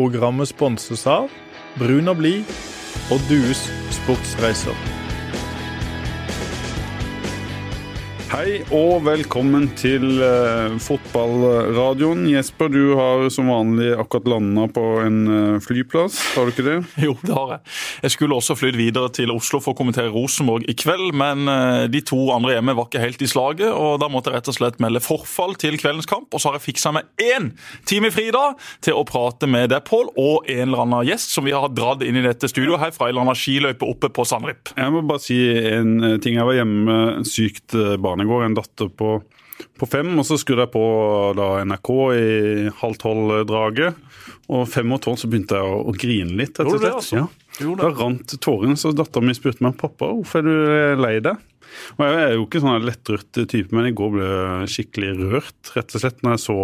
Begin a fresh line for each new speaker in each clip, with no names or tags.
Programmet sponses av Brun og blid og Dues sportsreiser.
Hei og velkommen til uh, fotballradioen. Jesper, du har som vanlig akkurat landa på en uh, flyplass, har du ikke det?
Jo, det har jeg. Jeg skulle også flydd videre til Oslo for å kommentere Rosenborg i kveld, men uh, de to andre hjemme var ikke helt i slaget, og da måtte jeg rett og slett melde forfall til kveldens kamp. Og så har jeg fiksa meg én time fri da til å prate med deg, Pål, og en eller annen gjest som vi har dratt inn i dette studioet her fra en eller annen skiløype oppe på Sandrip.
Jeg må bare si en ting. Jeg var hjemme sykt barn går, en datter på, på fem. Og så skrudde jeg på da, NRK i halv tolv-draget. Og fem og tolv så begynte jeg å, å grine litt.
Gjorde det, altså?
Ja.
Gjorde
Da rant tårene, så dattera mi spurte meg pappa, hvorfor er du lei deg. Og Jeg er jo ikke sånn lettrørt type, men i går ble jeg skikkelig rørt rett og slett når jeg så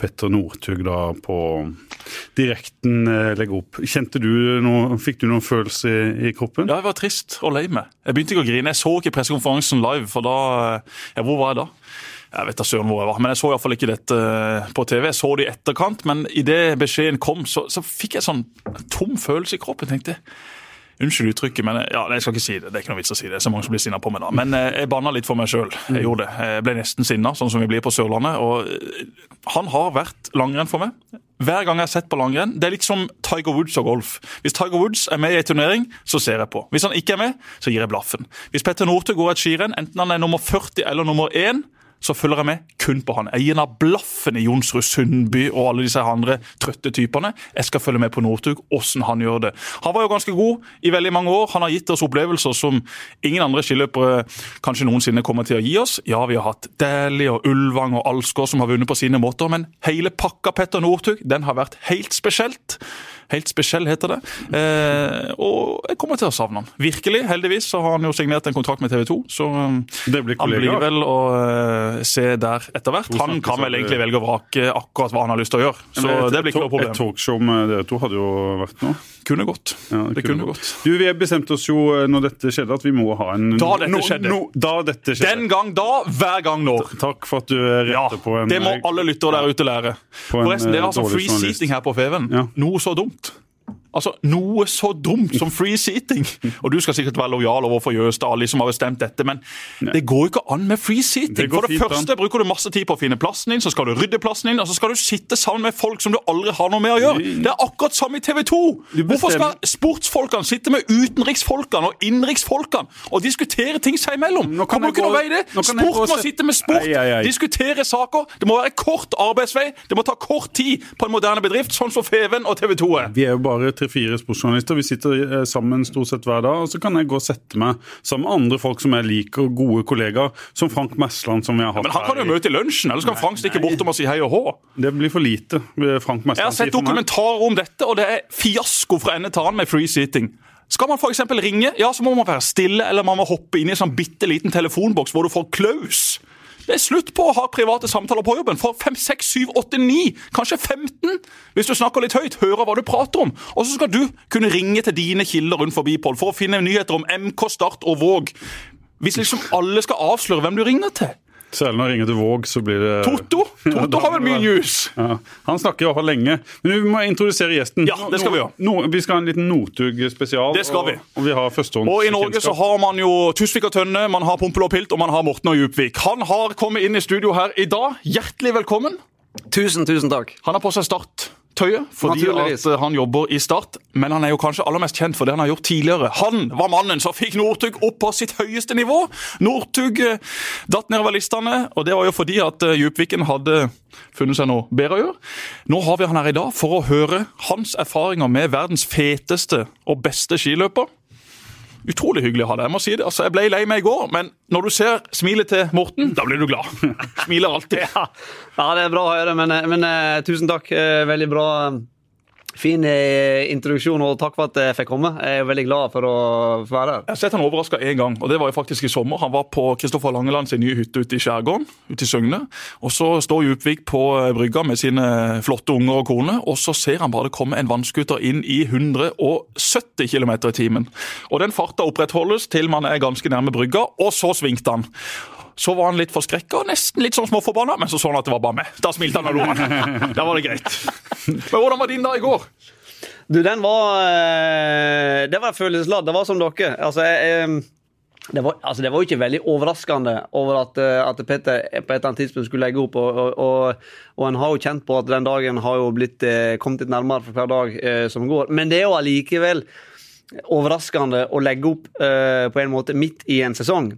Petter Northug på direkten eh, legge opp. Kjente du noe, Fikk du noen følelse i, i kroppen?
Ja, jeg var trist og lei meg. Jeg begynte ikke å grine. Jeg så ikke pressekonferansen live, for da Ja, hvor var jeg da? Jeg vet da søren hvor jeg var, men jeg så iallfall ikke dette eh, på TV. Jeg så det i etterkant, men idet beskjeden kom, så, så fikk jeg sånn tom følelse i kroppen. tenkte jeg. Unnskyld uttrykket, men ja, jeg skal ikke si det. Det er ikke noe vits å si det. Det er så mange som blir sinna på meg da. Men eh, jeg banna litt for meg sjøl. Jeg gjorde det. Jeg ble nesten sinna, sånn som vi blir på Sørlandet. Og eh, han har vært langrenn for meg. Hver gang jeg har sett på langrenn. Det er litt som Tiger Woods og golf. Hvis Tiger Woods er med i en turnering, så ser jeg på. Hvis han ikke er med, så gir jeg blaffen. Hvis Petter Northug går et skirenn, enten han er nummer 40 eller nummer 1, så følger jeg med kun på han. Jeg gir han blaffen i Jonsrud Sundby og alle disse andre trøtte typene. Jeg skal følge med på Northug, åssen han gjør det. Han var jo ganske god i veldig mange år. Han har gitt oss opplevelser som ingen andre skiløpere kanskje noensinne kommer til å gi oss. Ja, vi har hatt Dæhlie og Ulvang og Alsgaard som har vunnet på sine måter, men hele pakka Petter Northug, den har vært helt spesielt. Helt spesiell, heter det. Eh, og jeg kommer til å savne han. Virkelig. Heldigvis så har han jo signert en kontrakt med TV 2, så um,
Det blir
han blir vel å uh, se der etter hvert. Han kan vel egentlig velge og vrake akkurat hva han har lyst til å gjøre. Så
et-
det blir ikke noe
Et
problem.
talkshow med dere to hadde jo vært noe.
Kunne gått.
Ja,
Det kunne gått.
Du, Vi bestemte oss jo eh, når dette skjedde, at vi må ha en
Da dette skjedde.
no- da dette skjedde.
Den gang da, hver gang nå.
Takk for at du retter
Ja,
på en
det må alle lyttere der ute lære. Forresten,
det
dere har sånn free
journalist.
seating her på Feven.
Ja.
Noe så dumt. Punkt. Altså, Noe så dumt som free seating! Og du skal sikkert være lojal overfor Jøstad, alle som har bestemt dette, men det går jo ikke an med free seating.
Det
For det
fint an.
første bruker du masse tid på å finne plassen din, så skal du rydde plassen din, og så skal du sitte sammen med folk som du aldri har noe med å gjøre. Det er akkurat samme i TV 2! Hvorfor skal sportsfolkene sitte med utenriksfolkene og innenriksfolkene og diskutere ting seg imellom? Kommer
du
ikke noe vei i det? Sport må sitte med sport,
Ei, ei, ei.
diskutere saker. Det må være kort arbeidsvei, det må ta kort tid på en moderne bedrift, sånn som Feven og TV 2 er.
Vi er jo bare tre-fire sportsjournalister. Vi sitter eh, sammen stort sett hver dag. Og så kan jeg gå og sette meg sammen med andre folk som jeg liker, gode kollegaer, som Frank Mesland, som vi har hatt
Men han kan jo møte i lunsjen, eller så kan Frank stikke bortom og si hei og hå.
Det blir for lite. eh, Frank Mesland
Jeg har sett
sier for meg.
dokumentarer om dette, og det er fiasko fra ende til annen med free seating. Skal man f.eks. ringe, ja, så må man være stille, eller man må hoppe inn i en sånn bitte liten telefonboks hvor du får klaus. Det er slutt på å ha private samtaler på jobben. For 5, 6, 7, 8, 9, kanskje 15, hvis du snakker litt høyt, hører hva du prater om. Og så skal du kunne ringe til dine kilder rundt forbi, Pål, for å finne nyheter om MK Start og Våg. Hvis liksom alle skal avsløre hvem du ringer til.
Selv når jeg ringer til Våg, så blir det
Toto!
Toto
har vel mye news.
Ja, Han snakker i hvert fall lenge. Men vi må introdusere gjesten.
Ja, det skal vi gjøre.
No, vi skal ha en liten Northug-spesial.
Det skal vi.
Og, og vi har førstehånds
Og I Norge så har man jo Tusvik og Tønne, man har Pompel og Pilt og man har Morten og Djupvik. Han har kommet inn i studio her i dag. Hjertelig velkommen.
Tusen, tusen takk.
Han har på seg starttøyet fordi eh, han jobber i Start. Men han er jo kanskje aller mest kjent for det han har gjort tidligere. Han var mannen som fikk Northug opp på sitt høyeste nivå. Northug eh, datt nedover listene, og det var jo fordi at eh, Djupviken hadde funnet seg noe bedre å gjøre. Nå har vi han her i dag for å høre hans erfaringer med verdens feteste og beste skiløper. Utrolig hyggelig å ha deg. Jeg må si det. Altså, jeg ble lei meg i går, men når du ser smilet til Morten, da blir du glad. Smiler alltid.
Ja, ja det er bra å høre, men, men eh, tusen takk. Eh, Veldig bra. Fin eh, introduksjon, og takk for at jeg fikk komme. Jeg er veldig glad for å være her.
Jeg har sett han overraska én gang, og det var jo faktisk i sommer. Han var på Kristoffer Langeland sin nye hytte ute i skjærgården, ute i Søgne. Og så står Djupvik på eh, brygga med sine flotte unger og kone, og så ser han bare det komme en vannskuter inn i 170 km i timen. Og den farta opprettholdes til man er ganske nærme brygga, og så svingte han. Så var han litt forskrekka, nesten litt sånn småforbanna, men så så han at det var bare meg. Da smilte han og lo. Da var det greit. Men hvordan var din dag i går?
Du, den var eh, Det var følelsesladd. Det var som dere. Altså, jeg, jeg det var, altså det var jo ikke veldig overraskende over at, eh, at Petter på et eller annet tidspunkt skulle legge opp. Og, og, og, og en har jo kjent på at den dagen har jo blitt, eh, kommet litt nærmere for hver dag eh, som går. Men det er jo allikevel overraskende å legge opp eh, på en måte midt i en sesong.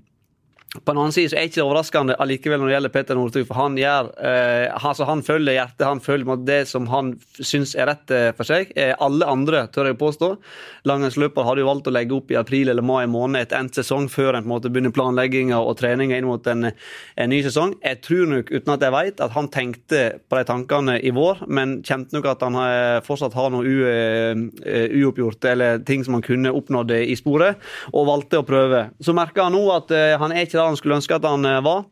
På en annen side så er det ikke overraskende allikevel når det gjelder Peter Northug, for han gjør eh, altså han følger hjertet, han følger det som han syns er rett eh, for seg. Eh, alle andre, tør jeg påstå. Langrennsløper hadde jo valgt å legge opp i april eller mai måned etter endt sesong, før en på en måte begynner planlegginga og treninga inn mot en, en, ny sesong. Jeg tror nok, uten at jeg vet, at han tenkte på de tankene i vår, men kjente nok at han eh, fortsatt har noe eh, uoppgjort, eller ting som han kunne oppnådd i sporet, og valgte å prøve. Så merker han nå at eh, han er ikke der han skulle ønske at han eh, var.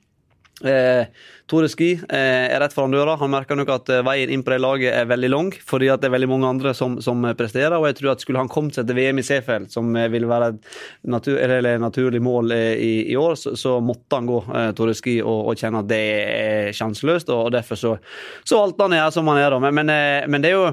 Eh, Tore Ski eh, er rett foran døra. Han merker nok at eh, veien inn på det laget er veldig lang, fordi at det er veldig mange andre som, som presterer. og jeg tror at Skulle han kommet seg til VM i Seefeld, som eh, ville være et natur, naturlig mål i, i år, så, så, måtte han gå eh, Tore Ski og, og, kjenne at det er sjanseløst. og, og Derfor så, så valgte han gjøre som han er. Men, men, men det er jo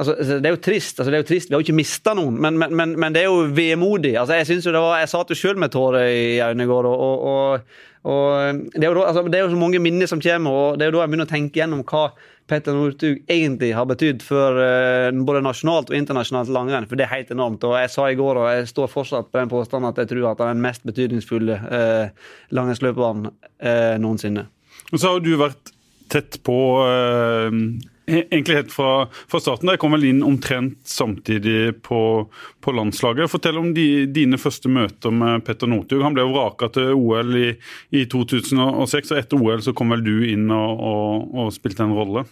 Altså, altså, det er jo trist. Altså, det er jo trist. Vi har jo ikke mista noen, men, men, men, det er jo vemodig. Altså, jeg synes jo det var, jeg satt jo sjøl med tårer i øynene i går. og, og, og, det, er jo da, altså, det er jo så mange minner som kommer, og det er jo da jeg begynner å tenke gjennom hva Petter Northug egentlig har betydd for uh, både nasjonalt og internasjonalt langrenn. For det er helt enormt. Og jeg sa i går, og jeg står fortsatt på den påstanden, at jeg tror at han er den mest betydningsfulle uh, langrennsløperen uh, noensinne.
Og så har du vært tett på uh, Egentlig helt fra, fra starten. Jeg kom vel inn omtrent samtidig på, på landslaget. Fortell om de, dine første møter med Petter Northug. Han ble vraka til OL i, i, 2006, og etter OL så kom vel du inn og, og, og spilte en rolle?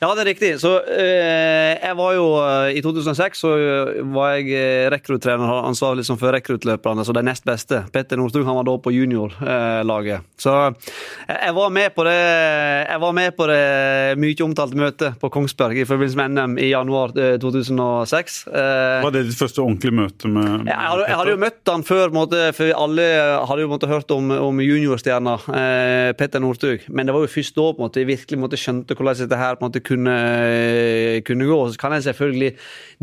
Ja, det er riktig. Så eh, jeg var jo eh, I 2006 så eh, var jeg rekruttrener rekruttrener, ansvarlig liksom for rekruttløperne, så de nest beste. Petter Nordstug han var da på juniorlaget. Så jeg var med på det Jeg var med på det mye omtalte møtet på Kongsberg i forbindelse med NM i januar 2006.
Eh, var det ditt første ordentlige møte med, med
jeg, hadde, jeg hadde jo møtt han før, måtte, for alle hadde jo måtte, hørt om, om juniorstjerna eh, Petter Northug. Men det var jo først da på en måte, jeg virkelig måtte skjønte hvordan dette her på en måte kunne, kunne gå. Så kan jeg selvfølgelig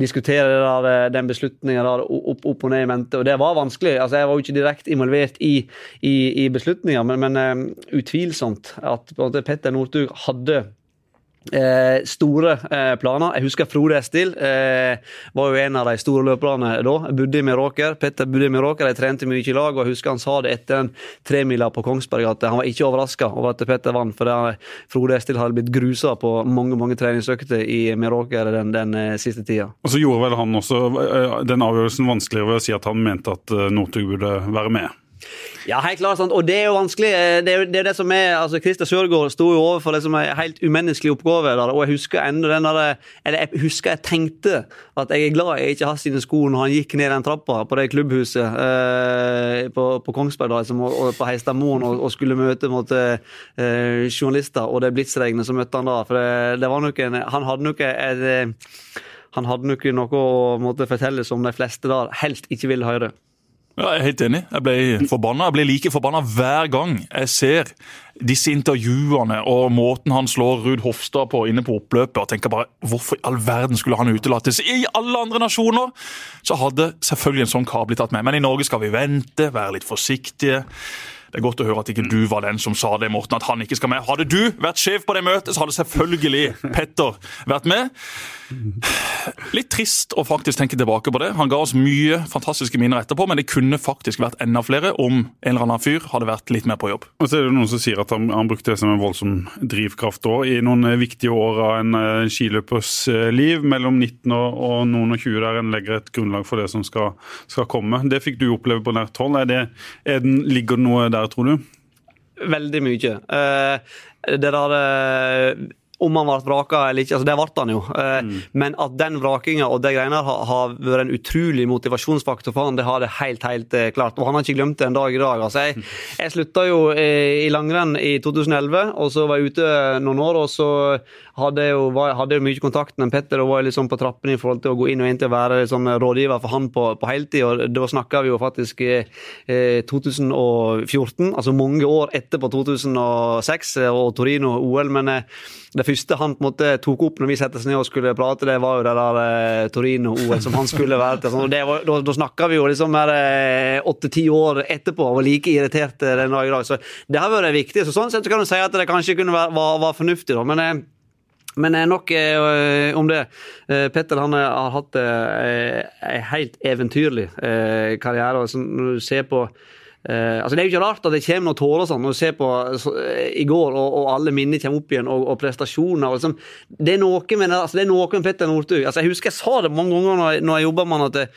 diskutere der, eh, den beslutninga opp, opp, og ned i mente, og det var vanskelig. Altså, jeg var jo ikke direkte involvert i, i, i beslutninga, men, men uh, utvilsomt at måte, Petter Northug hadde Eh, store eh, planer. Jeg husker Frode Estil. Eh, var jo en av de store løperne da. Jeg bodde i Meråker. Petter bodde i Meråker, de trente mye i lag. og Jeg husker han sa det etter en tremila på Kongsberg at han var ikke overraska over at Petter vant. For det, Frode Estil hadde blitt grusa på mange mange treningsøkter i Meråker den, den eh, siste tida.
Og så gjorde vel han også eh, den avgjørelsen vanskeligere ved å si at han mente at eh, Northug burde være med.
Ja, helt klart. Sant? Og det er jo vanskelig. Eh, det er det, er det som er altså Christer Sørgaard sto jo overfor det som er en helt umenneskelig oppgave. Der, og jeg husker enda den der, eller jeg husker jeg tenkte at jeg er glad jeg ikke har sine sko når han gikk ned den trappa på det klubbhuset eh, på, på, Kongsberg da, liksom, og, på Heistadmoen og, og, skulle møte mot eh, journalister, og det blitsregnet som møtte han da. For det, det var nok en, Han hadde nok et, han hadde nok noe å måtte fortelle som de fleste der helst ikke ville høre.
Ja, jeg er helt enig. Jeg ble forbanna. Jeg blir like forbanna hver gang jeg ser disse intervjuene og måten han slår Ruud Hofstad på inne på oppløpet. og tenker bare, Hvorfor i all verden skulle han utelates? I alle andre nasjoner så hadde selvfølgelig en sånn kar blitt tatt med. Men i Norge skal vi vente, være litt forsiktige. Det er godt å høre at ikke du var den som sa det, Morten, at han ikke skal med. Hadde du vært sjef på det møtet, så hadde selvfølgelig Petter vært med. Litt trist å faktisk tenke tilbake på det. Han ga oss mye fantastiske minner etterpå, men det kunne faktisk vært enda flere om en eller annen fyr hadde vært litt mer på jobb.
Og så er det noen som sier at han, han brukte det som en voldsom drivkraft òg, i noen viktige år av en uh, skiløpers uh, liv, mellom 19 og, og, noen og 20, der en legger et grunnlag for det som skal, skal komme. Det fikk du oppleve på nært hold. Er det, er den, ligger det noe der, tror du?
Veldig mye. Uh, det der om han ble vraka eller ikke, altså det ble han jo. Eh,
Mm.
Men at den vrakinga og de greiene har, har vært en utrolig motivasjonsfaktor for han, det har det helt helt eh, klart. Og han har ikke glemt det en dag i dag. altså Jeg, jeg slutta jo eh, i langrenn i 2011, og så var jeg ute noen år, og så hadde jo, var, hadde jo mye kontakt med Petter og var liksom på trappene i forhold til å gå inn og egentlig være liksom, rådgiver for han på, på heltid. og Da snakka vi jo faktisk eh, 2014, altså mange år etterpå 2006 og Torino-OL. men eh, det første han på en måte tok opp når vi satte oss ned og skulle prate, det var jo det der eh, Torino-OL som han skulle være til. Og da, da snakka vi jo liksom åtte-ti år etterpå og var like irritert eh, den dag i dag. Så det har vært viktig. Så sånn sett så kan du si at det kanskje kunne være, var, var fornuftig, da. men eh, men eh, nok eh, om det. Eh, Petter han har hatt en helt eventyrlig karriere. når du ser på eh, altså Det er jo ikke rart at det kommer noen tårer sånn, når du ser på så, i går, og, og alle minner kommer opp igjen, og, og prestasjoner. Og liksom, det, er noe med, altså, det er noe med Petter Northug. Altså, jeg husker jeg sa det mange ganger når jeg, når jeg jobba med han, at det,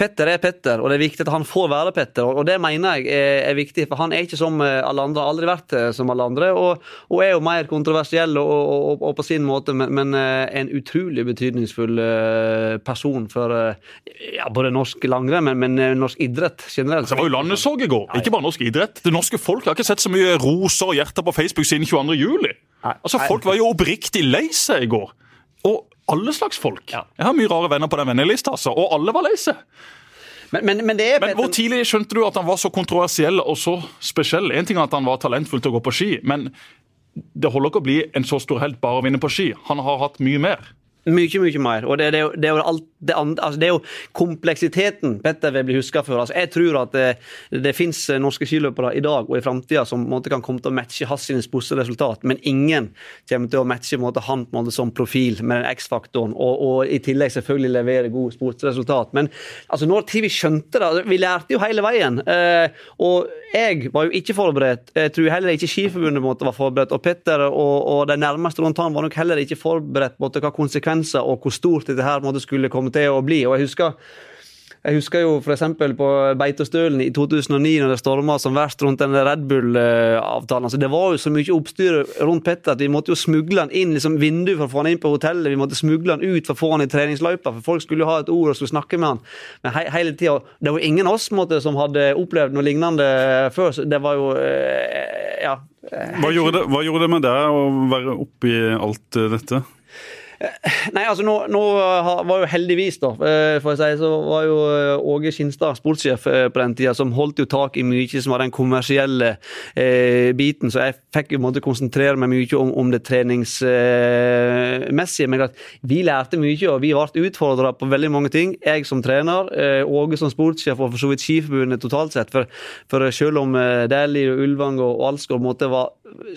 Petter er Petter, og det er viktig at han får være Petter. Og det mener jeg er, er viktig, for han er ikke som eh, alle andre, har aldri vært eh, som alle andre. Og, og er jo mer kontroversiell og, og, og på sin måte, men, men eh, en utrolig betydningsfull person for ja, både norsk langrenn, men, men norsk idrett generelt.
Det var jo landesorg i går, ikke bare norsk idrett. Det norske folk har ikke sett så mye roser og hjerter på Facebook siden 22. juli. Altså, Folk var jo oppriktig lei seg i går. Og alle slags folk.
Ja.
Jeg har mye rare venner på den vennelista, altså, og alle var lei seg.
Men, men, men det er
Men hvor tidlig skjønte du at han var så kontroversiell og så spesiell? En ting er at han var talentfull til å gå på ski, men det holder ikke å bli en så stor helt bare å vinne på ski. Han har hatt mye mer.
Mye, mye mer. Og det, det, det, er jo alt, det, altså er jo kompleksiteten Petter vil bli huska for. Altså jeg tror at det, det fins norske skiløpere i dag og i framtida som måte, kan komme til å matche hans sine resultat, men ingen kommer til å matche måte, han måte, som profil med den X-faktoren, og, og i tillegg selvfølgelig levere gode sportsresultat. Men altså, når vi skjønte det altså, Vi lærte jo hele veien. Eh, og jeg var jo ikke forberedt. Jeg tror heller ikke Skiforbundet måtte, var forberedt. Og Petter og, og de nærmeste rundt han var nok heller ikke forberedt på hva konsekvenser og hvor stort dette her måtte skulle komme til å bli. Og jeg husker jeg husker jo f.eks. på Beitostølen i 2009, når det storma som verst rundt den Red Bull-avtalen. Altså, det var jo så mye oppstyr rundt Petter at vi måtte jo smugle han inn liksom vinduet for å få han inn på hotellet. Vi måtte smugle han ut for å få han i treningsløypa, for folk skulle jo ha et ord og skulle snakke med han. Men he hele tida Det var ingen av oss måtte, som hadde opplevd noe lignende før. så Det var jo eh, Ja.
Hva gjorde, det, hva gjorde det med deg å være oppi alt dette?
Nei, altså nå, nå var jo heldigvis, da, eh, for å si, så var jo eh, Åge Skinstad sportssjef eh, på den tida, som holdt jo tak i mye som var den kommersielle eh, biten. Så jeg fikk jo måte konsentrere meg mye om, om det treningsmessige. men at vi lærte mye, og vi ble utfordra på veldig mange ting. Jeg som trener, eh, Åge som sportssjef og for så vidt Skiforbundet totalt sett. For, for selv om eh, Dæhlie og Ulvang og Alsgaard på en måte var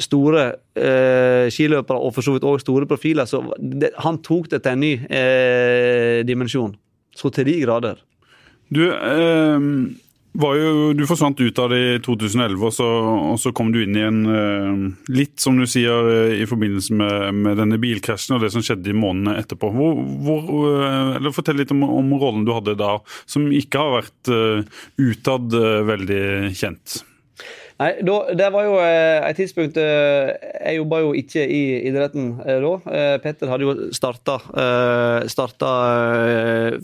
store eh, skiløpere, og for så vidt også store profiler, så det, han tok det til en ny eh, dimensjon. Så til de grader.
Du, eh, jo, du forsvant ut av det i 2011, og så, og så kom du inn igjen eh, litt, som du sier, eh, i forbindelse med, med denne bilkrasjen og det som skjedde i månedene etterpå. Hvor, hvor, eh, Fortell litt om, om rollen du hadde da, som ikke har vært utad veldig kjent.
Nei, da, Det var jo eh, et tidspunkt eh, Jeg jobba jo ikke i idretten eh, da. Petter hadde jo starta, starta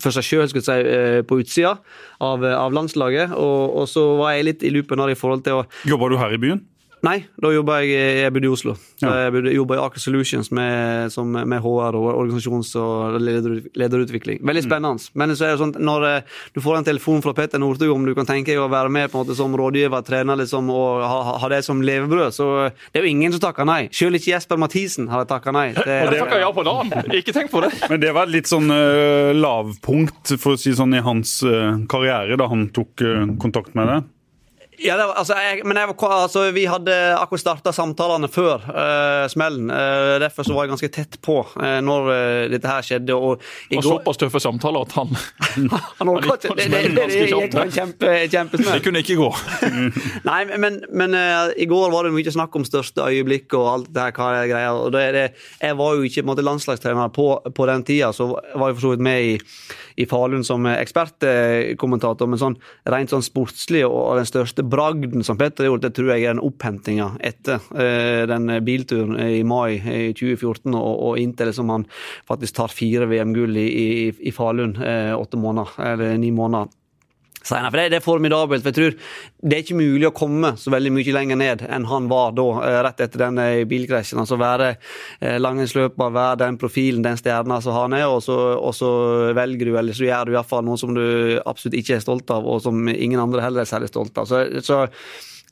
for seg sjøl si, eh, på utsida av, av landslaget. Og, og så var jeg litt i loopen her i forhold til å
Jobba du her i byen?
Nei, da jobba jeg Jeg bodde i Oslo.
Ja.
Jeg jobba i Aker Solutions med, som, med HR og organisasjons- og leder, lederutvikling. Veldig spennende. Men så er det sånn når eh, du får en telefon fra Petter Northug om du kan tenke deg å være med på en måte som rådgiver, trener liksom, og ha, ha det som levebrød, så det er jo ingen som takker nei. Selv ikke Jesper Mathisen har takka nei. Det,
Jeg takker ja på da! Ikke tenk på det.
Men det var et litt sånn uh, lavpunkt for å si sånn i hans uh, karriere, da han tok uh, kontakt med deg?
Ja, var, altså, jeg, men jeg var, altså, vi hadde akkurat starta samtalene før uh, smellen. Uh, derfor så var jeg ganske tett på uh, når dette her skjedde. Og
Og såpass tøffe samtaler at han
Han orka ikke. Det, det, det, det gikk en kjempe,
Det kunne ikke gå.
Nei, men, men i går var det mye snakk om største øyeblikk og alt det her hva er greia. Og jeg var jo ikke på måte, landslagstrener på, på den tida, så var jeg for så vidt med i, i Falun som ekspertkommentator, men sånn rent sånn sportslig og, den største bragden som Petter har gjort, det tror jeg er den opphentinga etter eh, den bilturen i mai i 2014 og, og inntil liksom han faktisk tar fire VM-gull i, i, i Falun eh, åtte måneder, eller ni måneder senere. For det, det, er formidabelt. for jeg tror Det er ikke mulig å komme så veldig mye lenger ned enn han var da, eh, rett etter den bilkrasjen. Altså være eh, langrennsløper, være den profilen, den stjerna som han er, og så, og så, velger du, eller så gjør du iallfall noe som du absolutt ikke er stolt av, og som ingen andre heller er særlig stolt av. Så, så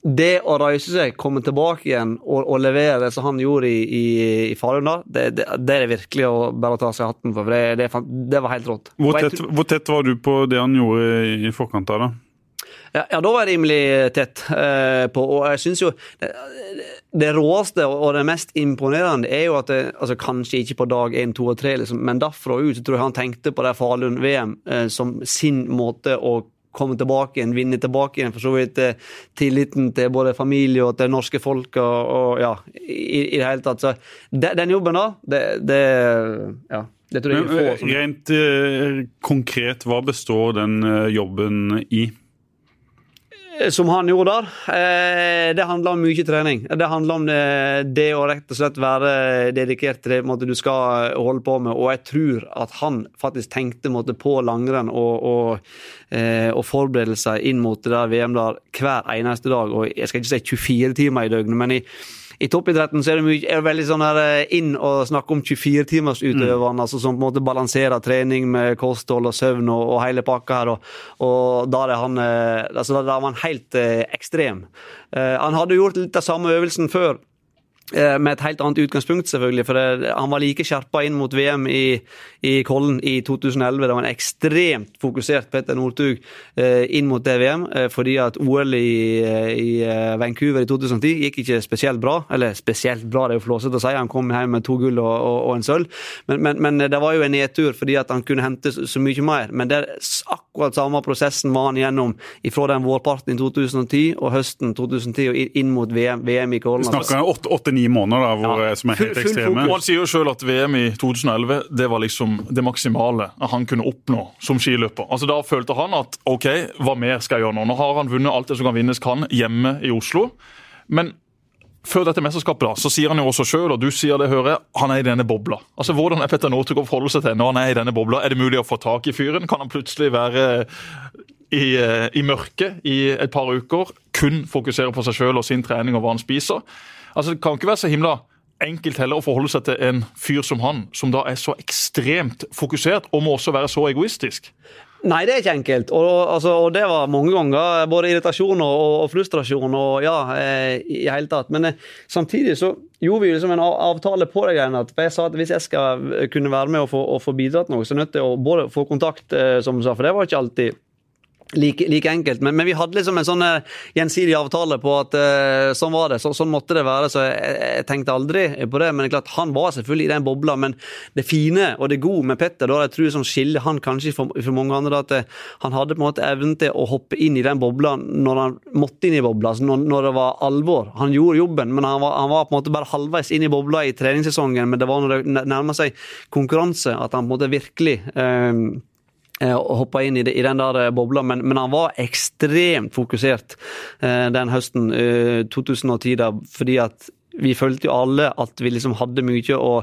det å reise seg, komme tilbake igjen og, og levere det som han gjorde i, i, i Falun, det, det, det, er virkelig å bare ta seg hatten for. for Det, det, det var helt rått.
Hvor tett, hvor tett, var du på det han gjorde i forkant av det?
Ja, ja, da var jeg rimelig tett eh, på, og jeg syns jo det, det, råeste og det mest imponerende er jo at det, altså Kanskje ikke på dag én, to og tre, liksom, men derfra og ut så tror jeg han tenkte på det Falun-VM eh, som sin måte å komme tilbake igjen, vinne tilbake igjen for så vidt eh, tilliten til både familie og til norske folk og, og ja, i, i, det hele tatt. Så de, den jobben da, det, det ja. Det tror jeg Men,
få, som... Rent eh, konkret, hva består den eh, jobben i?
Eh, som han gjorde der. Eh, det handler om mye trening. Det handler om det, det å rett og slett være dedikert til det du skal holde på med. Og jeg tror at han faktisk tenkte på langrenn og, og, eh, og forberedelser inn mot det der VM der hver eneste dag. Og jeg skal ikke si 24 timer i døgnet, men i i toppidretten så er det, mye, er det veldig sånn her eh, inn og snakke om 24-timersutøverne, mm. altså som på en måte balanserer trening med kosthold og søvn og, og hele pakka her. Og, og da er han eh, altså da var han helt eh, ekstrem. Eh, han hadde gjort litt av samme øvelsen før Eh, med et helt annet utgangspunkt, selvfølgelig. For det, han var like skjerpa inn mot VM i, i, Kollen i 2011. Det var en ekstremt fokusert Petter Northug eh, inn mot det VM. Eh, fordi at OL i, i, Vancouver i 2010 gikk ikke spesielt bra. Eller spesielt bra, det er jo flåsete å si. Han kom hjem med to gull og, og, og en sølv. Men, men, men, det var jo en nedtur fordi at han kunne hente så mye mer. Men det er akkurat samme prosessen var han gjennom fra den vårparten i 2010 og høsten 2010 og inn mot VM, VM i Kollen.
Vi snakker 8 ni måneder da, hvor, ja. som er helt full, ekstreme.
Og Han sier jo selv at VM i 2011 det var liksom det maksimale han kunne oppnå som skiløper. Altså Da følte han at OK, hva mer skal jeg gjøre nå? Nå har han vunnet alt det som kan vinnes kan hjemme i Oslo. Men før dette mesterskapet da, så sier han jo også selv, og du sier det, hører jeg, han er i denne bobla. Altså, Hvordan er Petter Northug forholde seg til når han er i denne bobla? Er det mulig å få tak i fyren? Kan han plutselig være i, eh, i mørket i et par uker, kun fokusere på seg sjøl og sin trening og hva han spiser? Altså, Det kan ikke være så himla enkelt heller å forholde seg til en fyr som han, som da er så ekstremt fokusert, og må også være så egoistisk.
Nei, det er ikke enkelt. Og, altså, og det var mange ganger både irritasjon og, og frustrasjon og ja, eh, i hele tatt. Men eh, samtidig så gjorde vi liksom en avtale på det greiene. at Jeg sa at hvis jeg skal kunne være med og få, og få bidratt noe, så er jeg nødt til å både få kontakt, eh, som du sa, for det var ikke alltid Like, like, enkelt, men, men, vi hadde liksom en sånn eh, gjensidig avtale på at uh, sånn var det, så, sånn måtte det være. Så jeg, jeg, tenkte aldri på det. Men det er klart, han var selvfølgelig i den bobla. Men det fine og det gode med Petter, da jeg tror som skiller han kanskje for, mange andre, at uh, han hadde på en måte evnen til å hoppe inn i den bobla når han måtte inn i bobla, altså når, når, det var alvor. Han gjorde jobben, men han var, han var, på en måte bare halvveis inn i bobla i treningssesongen. Men det var når det nærma seg konkurranse at han på en måte virkelig uh, hoppa inn i, den der eh, bobla, men, men, han var ekstremt fokusert eh, den høsten 2010, da, fordi at vi følte jo alle at vi liksom hadde mye å,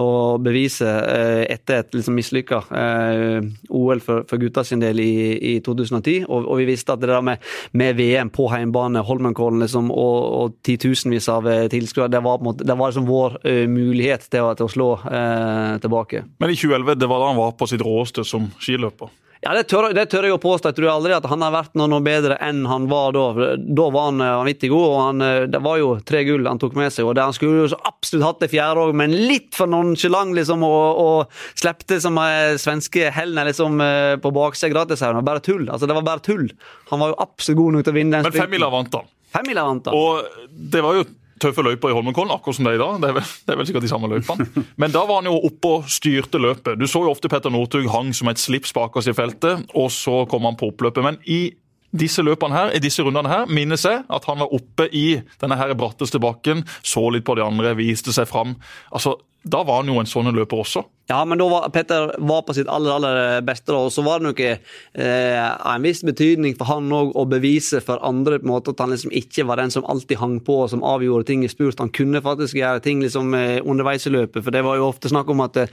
å bevise eh, etter et liksom mislykka eh, OL for, for gutta sin del i, i 2010. Og, og, vi visste at det der med, med VM på hjemmebane, Holmenkollen liksom, og, og titusenvis av eh, tilskuere, det var, måte, det var liksom vår mulighet til å, til å slå eh, tilbake.
Men i 2011, det var da han var på sitt råeste som skiløper?
Ja, det tør, det tør, jeg å påstå. Jeg tror aldri at han har vært noe, noe bedre enn han var da. Da var han eh, vanvittig god, og han, eh, det var jo tre gull han tok med seg. og det Han skulle jo så absolutt hatt det fjerde òg, men litt for nonchalant liksom, og, og slepte som eh, svenske Helner liksom, på baksida gratis her. Bare tull. Altså, det var bare tull. Han var jo absolutt god nok til å vinne den.
Men femmila vant han.
Femmila vant han.
Og det var jo tøffe løyper i Holmenkollen, akkurat som det er i dag. Det er, vel, det er vel sikkert de samme løypene. Men da var han jo oppe og styrte løpet. Du så jo ofte Petter Northug hang som et slips bak oss i feltet, og så kom han på oppløpet. Men i disse løpene her, i disse rundene her, minnes jeg at han var oppe i denne her bratteste bakken, så litt på de andre, viste seg fram. Altså, Da var han jo en sånn løper også.
Ja, men da var Petter var på sitt aller aller beste, da, og så var det noe eh, en viss betydning for han òg å bevise for andre på en måte at han liksom ikke var den som alltid hang på og som avgjorde ting i spurt. Han kunne faktisk gjøre ting liksom eh, underveis i løpet, for det var jo ofte snakk om at eh,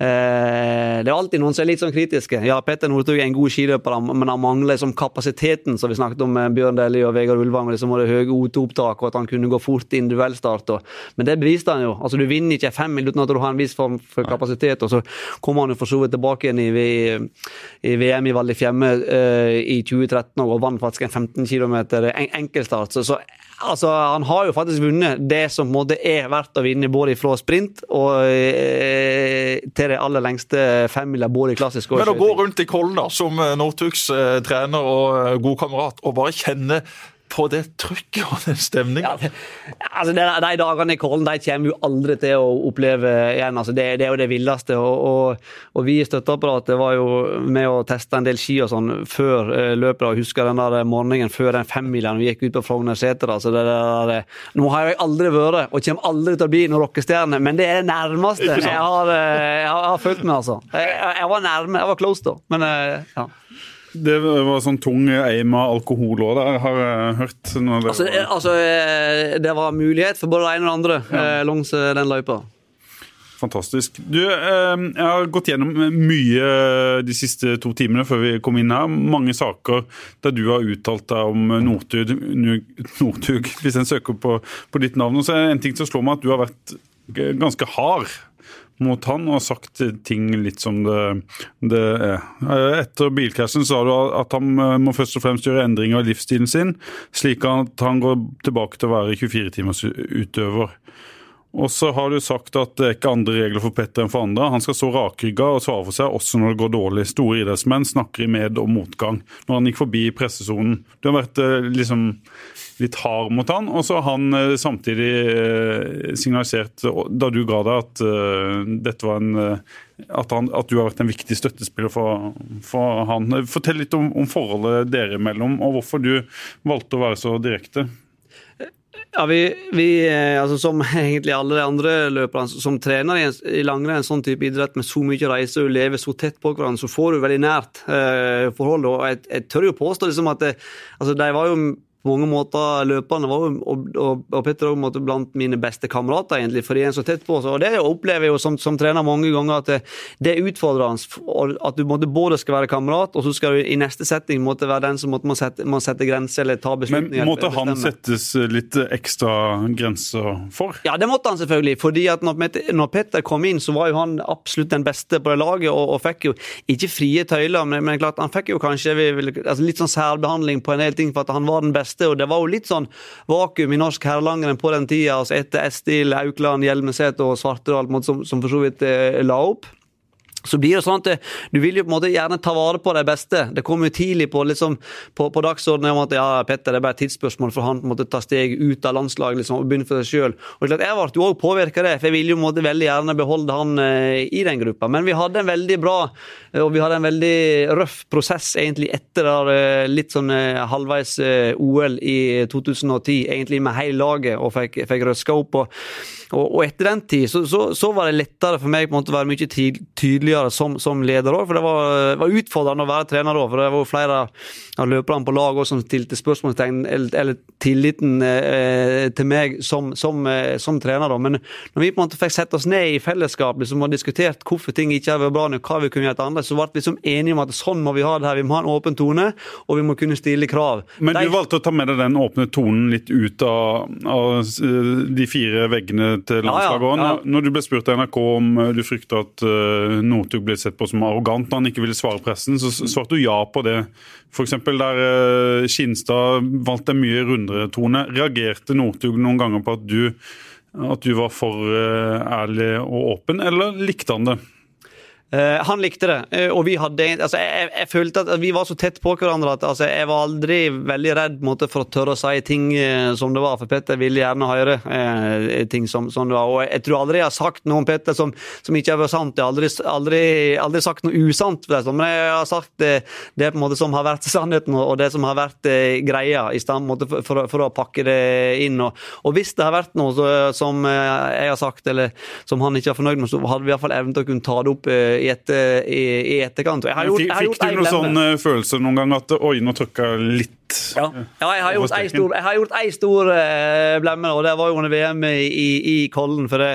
det er alltid noen som er litt sånn kritiske. Ja, Petter Northug er en god skiløper, men han mangler liksom kapasiteten som vi snakket om med Bjørn Dæhlie og Vegard Ulvang, liksom, og det høye OT-opptak, og at han kunne gå fort i individuellstart. Men det beviste han jo. Altså, Du vinner ikke fem minutter uten at du har en viss form for kapasitet aktivitet. Og så kom han jo for så vidt tilbake igjen i, i VM i Val Fiemme uh, i 2013 og vant faktisk en 15 km en, enkeltstart. Så, så altså, han har jo faktisk vunnet det som på en måte er verdt å vinne, både fra sprint og uh, til det aller lengste femmila, både i klassisk og
Men å gå rundt i Kolna som Northugs uh, trener og god kamerat, og bare kjenne på det trykket og den stemninga. Ja,
altså de, de, dagene i Kollen de kommer jo aldri til å oppleve igjen. Altså det, det, er jo det villeste. Og, og, og, vi i støtteapparatet var jo med å teste en del ski og sånn før eh, løpet. og husker den der morgenen før den femmilen vi gikk ut på Frognerseter. Altså nå har jeg aldri vært, og kommer aldri til å bli noen rockestjerne, men det er det nærmeste jeg har, uh, jeg har, jeg har følt meg, altså. Jeg, jeg, var nærme, jeg var close da, men uh, ja.
Det var sånn tung eim av alkohol òg, der, har jeg hørt.
Det, altså, var... altså, eh, det var mulighet for både det ene og det andre ja. Eh, langs eh, den løypa.
Fantastisk. Du, jeg har gått gjennom mye de siste to timene før vi kom inn her. Mange saker der du har uttalt deg om Northug, Northug hvis en søker på, på ditt navn. Og så er det en ting som slår meg at du har vært ganske hard mot han og sagt ting litt som det, det er. Etter bilkrasjen sa du at han eh, må først og fremst gjøre endringer i livsstilen sin, slik at han går tilbake til å være 24-timers utøver. Og så har du sagt at det er ikke andre regler for Petter enn for andre. Han skal stå rakrygga og svare for seg også når det går dårlig. Store idrettsmenn snakker i med- og motgang. Når han gikk forbi pressesonen. Du har vært eh, liksom litt hard mot han, og så har han eh, samtidig eh, signalisert, da du ga deg, at dette var en at, han, at, du har vært en viktig støttespiller for, for han. Fortell litt om, om forholdet dere imellom, og hvorfor du valgte å være så direkte.
Ja, vi, vi, eh, altså Som egentlig alle de andre løperne som trener i, i langrenn, en sånn type idrett med så mye reise og lever så tett på hverandre, så får du veldig nært eh, forhold. og Jeg, jeg tør jo påstå liksom at det, altså de var jo på mange måter løpende var og, og, og Petter òg blant mine beste kamerater, egentlig, fordi en så tett på. Og det opplever jeg jo som, som trener mange ganger, at det, det er utfordrende. At du måtte både skal være kamerat, og så skal du i neste setting måtte være den som måtte må sette, må sette grenser eller ta beslutninger.
Men måtte han settes litt ekstra grenser for?
Ja, det måtte han selvfølgelig. fordi at når, når Petter kom inn, så var jo han absolutt den beste på det laget, og, og fikk jo ikke frie tøyler, men, men klart han fikk jo kanskje altså litt sånn særbehandling på en del ting for at han var den beste beste. og Det var jo litt sånn vakuum i norsk herrelangrenn på den tida, altså etter Estil, Aukland, Hjelmeset og Svartedal, som, som for så vidt eh, la opp så blir det sånn at Du vil jo på en måte gjerne ta vare på de beste. Det kom jo tidlig på, liksom, på, på dagsordenen om at ja, Petter, det er bare et tidsspørsmål for han på en måte ta steg ut av landslaget liksom, og begynne for seg sjøl. Jeg ble jo òg påvirka det, for jeg ville jo på en måte veldig gjerne beholde han eh, i den gruppa. Men vi hadde en veldig bra eh, og vi hadde en veldig røff prosess egentlig etter der, eh, litt sånn eh, halvveis eh, OL i 2010, egentlig med hele laget, og fikk, fikk røska opp. Og, og, og, etter den tid så, så, så, var det lettere for meg på en måte å være mye tydelig tydeligere som, som leder òg. For det var, var, utfordrende å være trener da. For det var flere av løperne på lag også, som stilte spørsmålstegn eller, eller tilliten eh, til meg som, som, eh, som, trener. da. Men når vi på en måte fikk sett oss ned i fellesskap liksom, og diskutert hvorfor ting ikke har vært bra nok, hva vi kunne gjøre annerledes, så ble vi liksom enige om at sånn må vi ha det her. Vi må ha en åpen tone, og vi må kunne stille krav.
Men du valgte å ta med deg den åpne tonen litt ut av, av de fire veggene til landslaget. Ja, ja, ja. Når, du ble spurt av NRK om du frykter at uh, Northug ble sett på som arrogant når han ikke ville svare pressen, så svarte du ja på det. F.eks. der uh, Skinstad valgte en mye rundere tone. Reagerte Northug noen ganger på at du, at du var for uh, ærlig og åpen, eller likte han det?
Eh, han likte det, eh, og vi hadde altså, jeg, jeg, følte at vi var så tett på hverandre at altså, jeg var aldri veldig redd måte, for å tørre å si ting eh, som det var, for Petter ville gjerne høre ting som, som, det var. Og jeg tror aldri jeg har sagt noe om Petter som, som ikke har vært sant. Jeg har aldri, aldri, aldri sagt noe usant, men jeg har sagt det, det måte som har vært sannheten, og det som har vært greia, i stand måte, for, for, for, å pakke det inn. Og, og hvis det har vært noe så, som jeg har sagt, eller som han ikke er fornøyd med, så hadde vi iallfall evnen til å kunne ta det opp i, et, i, i etterkant.
Jeg har gjort, jeg har fikk, fikk du noen sånn følelser følelse noen gang at oi, nå trykka litt
ja. ja, jeg har gjort ei stor, gjort ei stor blemme, og det var jo under VM i, i, i Kollen. For det,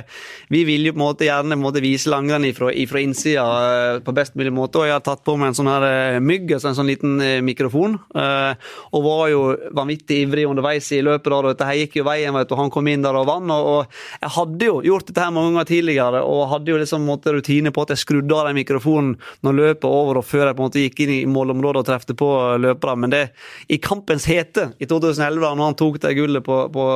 vi vil jo på en måte gjerne måte, vise langrenn ifra, ifra innsida uh, på best mulig måte. Og jeg har tatt på meg en sånn her uh, mygg, altså en sånn liten mikrofon. og var jo vanvittig ivrig underveis i løpet. Da, og dette her gikk jo veien, vet du, han kom inn der og vant. Og, og, jeg hadde jo gjort dette her mange ganger tidligere, og hadde jo liksom måte, rutine på at jeg skrudde av den mikrofonen når løpet over, og før jeg på en måte gikk inn i målområdet og trefte på løpere. Men det, i kampens hete i 2011, da når han tok det gullet på, på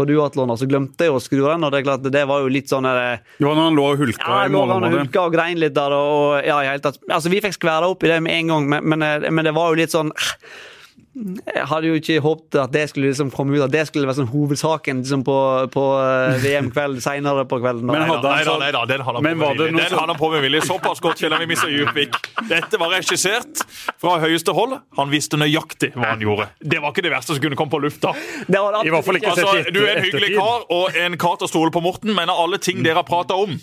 på duatlon, så glemte jeg å skru den. og Det er klart, det var jo litt sånn
Det var når han lå og hulka
ja, i målområdet? Ja, hulka og grein litt der. og ja, i hele tatt. Altså, Vi fikk skværa opp i det med en gang, men, men, men det var jo litt sånn jeg hadde jo ikke håpet at det skulle liksom komme ut, at det skulle være sånn hovedsaken liksom på, på eh, VM-kveld senere på kvelden.
Men hadde nei, da, nei, da, den hadde han på med vilje. På med vilje. Såpass godt kjenner vi Mr. Djupvik. Dette var regissert fra høyeste hold. Han visste nøyaktig hva han gjorde. Det var ikke det verste som kunne komme på lufta.
Det var I hvert fall ikke
altså, Du er en hyggelig kar og en kar til å stole på Morten, men av alle ting dere har prata om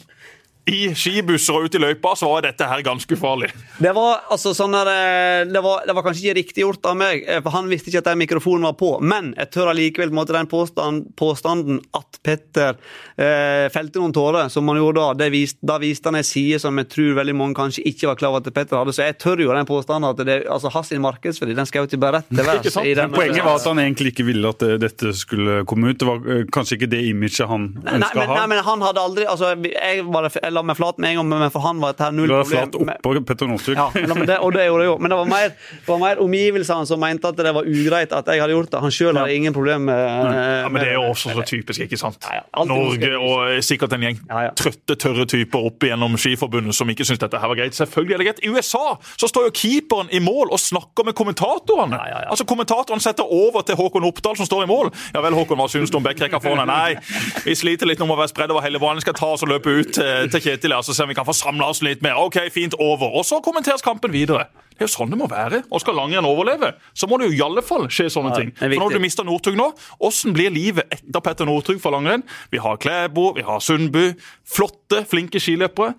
i skibusser og ute i løypa, så var dette her ganske ufarlig.
Det var altså sånn der, eh, det, var, det var kanskje ikke riktig gjort av meg, eh, for han visste ikke at den mikrofonen var på. Men jeg tør allikevel på måte den påstand, påstanden at Petter eh, felte noen tårer, som han gjorde da. Vist, da viste han en side som jeg tror veldig mange kanskje ikke var klar over at Petter hadde. Så jeg tør jo den påstanden at det, altså hans markedsverdi den skal jo ikke bare rett til værs.
Poenget var at han egentlig ikke ville at eh, dette skulle komme ut. Det var kanskje ikke det imaget han ønska
å ha? Nei, men han hadde aldri altså, jeg, bare, jeg la meg flat med en gang, men for han var dette null
problem. Du var flat oppå Petter Northug.
Ja, det, og det gjorde jeg jo. Men det var mer, det var mer omgivelsene som mente at det var ugreit at jeg hadde gjort det. Han sjøl hadde ingen problem med,
ja, Men det er jo også så typisk, ikke sant? Ja, ja, Norge og sikkert en gjeng trøtte, tørre typer opp igjennom Skiforbundet som ikke syns dette her var greit. Selvfølgelig er det greit. I USA så står jo keeperen i mål og snakker med kommentatorene. Altså kommentatoren setter over til Håkon Oppdal, som står i mål. Ja vel, Håkon, hva syns du om backrekka foran? Nei, vi sliter litt nå med å være spredd over hele banen. Skal ta oss og løpe ut til, til Kjetil her, så ser vi kan få samla oss litt mer. Ok, fint, over. Og så kommenteres kampen videre. Det er jo sånn det må være. Og skal langrenn overleve, så må det jo i alle fall skje sånne ja, ting. For når du mister Northug nå, åssen blir livet etter Petter Northug for langrenn? Vi har Klæbo, vi har Sundby. Flotte, flinke skiløpere.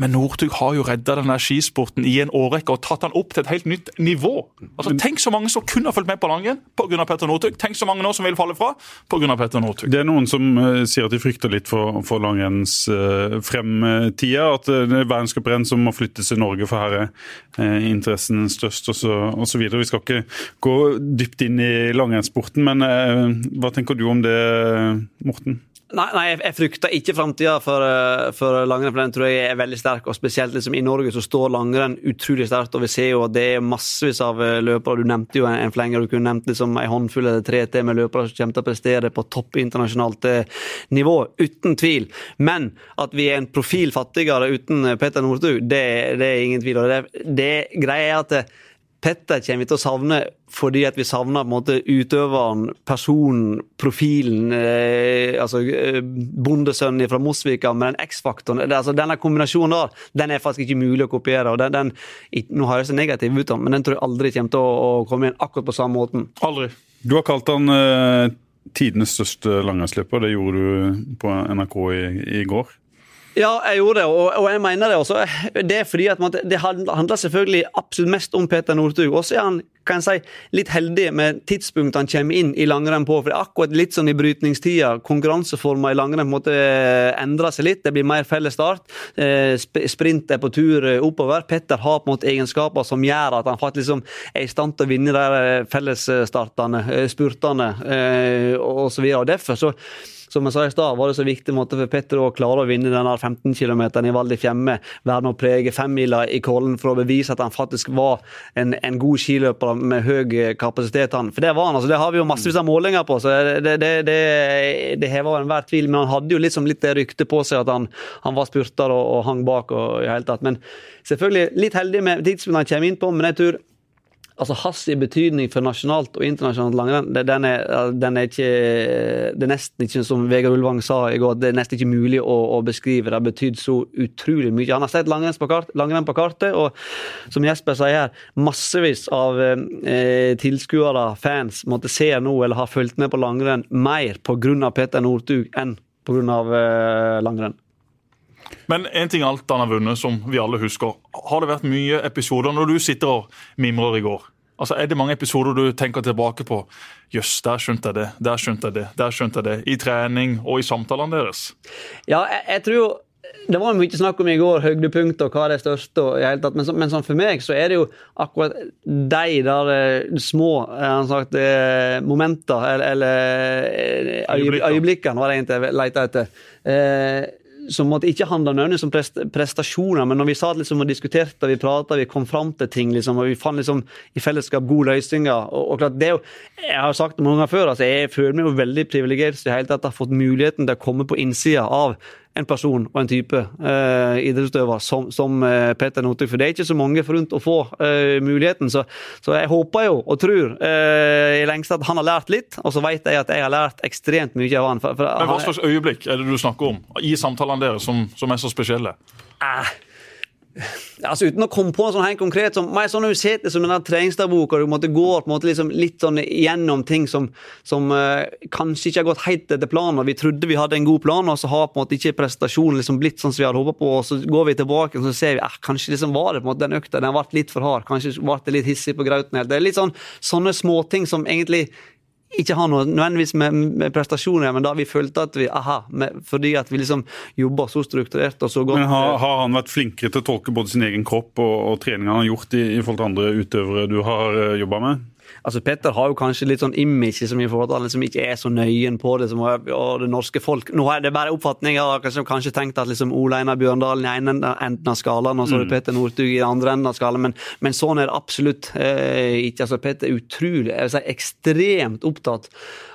Men Northug har jo redda denne skisporten i en årrekke og tatt den opp til et helt nytt nivå. Altså, Tenk så mange som kunne ha fulgt med på langrenn pga. Petter Northug. Tenk så mange nå som vil falle fra pga. Petter Northug.
Det er noen som uh, sier at de frykter litt for, for langrenns uh, fremtida. At uh, det er verdenscuprenn som må flyttes til Norge, for her er uh, interessen størst osv. Vi skal ikke gå dypt inn i langrennssporten, men hva tenker du om det, Morten?
Nei, nei, jeg frykter ikke framtida for, eh, for langrenn, for den tror jeg er veldig sterk. og Spesielt liksom, i Norge så står langrenn utrolig sterkt, og vi ser jo at det er massevis av eh, løpere. Du nevnte jo en, en flenger, du kunne nevnt liksom en håndfull eller tre til med løpere som kommer til å prestere på topp internasjonalt eh, nivå, uten tvil. Men at vi er en profil fattigere uten Petter Northug, det, det, er ingen tvil om. Det, det greia er at Petter kommer vi til å savne fordi at vi savner på en måte utøveren, personen, profilen. Eh, altså eh, Bondesønnen fra Mosvika med den X-faktoren. Altså, denne kombinasjonen der, den er faktisk ikke mulig å kopiere. og den, den Nå høres det negativt ut, men den tror jeg aldri kommer til å, å komme inn akkurat på samme måten.
Aldri.
Du har kalt han eh, tidenes største langrennsløper. Det gjorde du på NRK i, i går.
Ja, jeg gjorde det, og, og, jeg mener det også. Det er fordi at man, det handler selvfølgelig absolutt mest om Peter Northug. Og så er han kan jeg si, litt heldig med tidspunktet han kommer inn i langrenn på. for det er akkurat litt sånn i brytningstida. Konkurranseformer i langrenn på en måte endrer seg litt. Det blir mer felles start. Eh, sprint er på tur eh, oppover. Petter har på en måte egenskaper som gjør at han faktisk liksom er i stand til å vinne de fellesstartene, spurtene osv. Derfor så som jeg sa i stad, var det så viktig måte for Petter å klare å vinne den 15 km i Val di Fiemme. Være med å prege femmila i Kollen for å bevise at han faktisk var en, en god skiløper med høy kapasitet. Han. For det var han. altså Det har vi jo massevis av målinger på, så det, det, det, det hever enhver tvil. Men han hadde jo liksom litt det ryktet på seg at han, han var spurter og, og hang bak. og i hele tatt. Men selvfølgelig litt heldig med tidspunktet han kommer inn på, men jeg tror altså hans betydning for nasjonalt og internasjonalt langrenn, den den er ikke Det er nesten ikke, som Vegard Ulvang sa i går, det er nesten ikke mulig å, å beskrive. Det har betydd så utrolig mye. Han har sett langrenn på, kart, langrenn på kartet, og som Jesper sier her, massevis av eh, tilskuere, fans, måtte se nå eller har fulgt med på langrenn mer pga. Peter Northug enn pga. Eh, langrenn.
Men en ting alt han har vunnet, som vi alle husker. Har det vært mye episoder når du sitter og mimrer i går? Altså, Er det mange episoder du tenker tilbake på? Jøss, der skjønte jeg det, der skjønte jeg det, der skjønte jeg det. I trening og i samtalene deres?
Ja, jeg, jeg tror jo det var mye snakk om i går, høydepunkter og hva er det største. og i hele tatt, men, så, men sånn for meg så er det jo akkurat de der eh, små han sagt, eh, momenter, eller, eller øyeblikkene, var det egentlig jeg lette etter. Eh, som måtte ikke handla nødvendigvis om prestasjoner, men når vi satt liksom og diskuterte, vi pratet, vi kom fram til ting, liksom, og vi fant liksom i fellesskap gode løsninger. og, og klart, det jo, Jeg har sagt det mange ganger før, altså jeg føler meg jo veldig privilegert i hele tatt har fått muligheten til å komme på innsida av en person og en type eh, idrettsutøver som, som uh, Peter Northug. For det er ikke så mange forunt å få eh, muligheten. Så, så, jeg håper jo og tror i lengste at han har lært litt, og så vet jeg at jeg har lært ekstremt mye av han. For, for
Men Hva slags øyeblikk er det du snakker om i samtalene deres som, som er så spesielle?
Eh, Altså Uten å komme på en sånn helt konkret som, mer sånn det som en treningsdagboka, du måtte gå på en måte liksom litt sånn gjennom ting som, som uh, kanskje ikke har gått helt etter planen. og Vi trodde vi hadde en god plan, og så har på en måte ikke prestasjonen liksom blitt sånn som vi hadde håpet på. og Så går vi tilbake og så ser vi eh, kanskje liksom var det på en måte den økta den ble litt for hard. Kanskje ble det litt hissig på grauten. Det er litt sånn sånne småting som egentlig ikke har noe nødvendigvis med, med prestasjoner men da vi følte at vi aha, med, fordi at vi liksom jobber så strukturert og så godt.
Men har, har, han vært flinkere til å tolke både sin egen kropp og, og treninga han har gjort i, i forhold til andre utøvere du har eh, jobba med?
Altså Petter har jo kanskje litt sånn image som i forhold til liksom ikke er så nøyen på det som og det norske folk. Nå er det bare oppfatning. Jeg har kanskje, kanskje tenkt at liksom Ole Einar Bjørndalen i ene enden av skalaen, og så er det mm. Petter Northug i andre enden av skalaen. Men, men, sånn er det absolutt eh, ikke. altså Petter er utrolig, jeg vil si ekstremt opptatt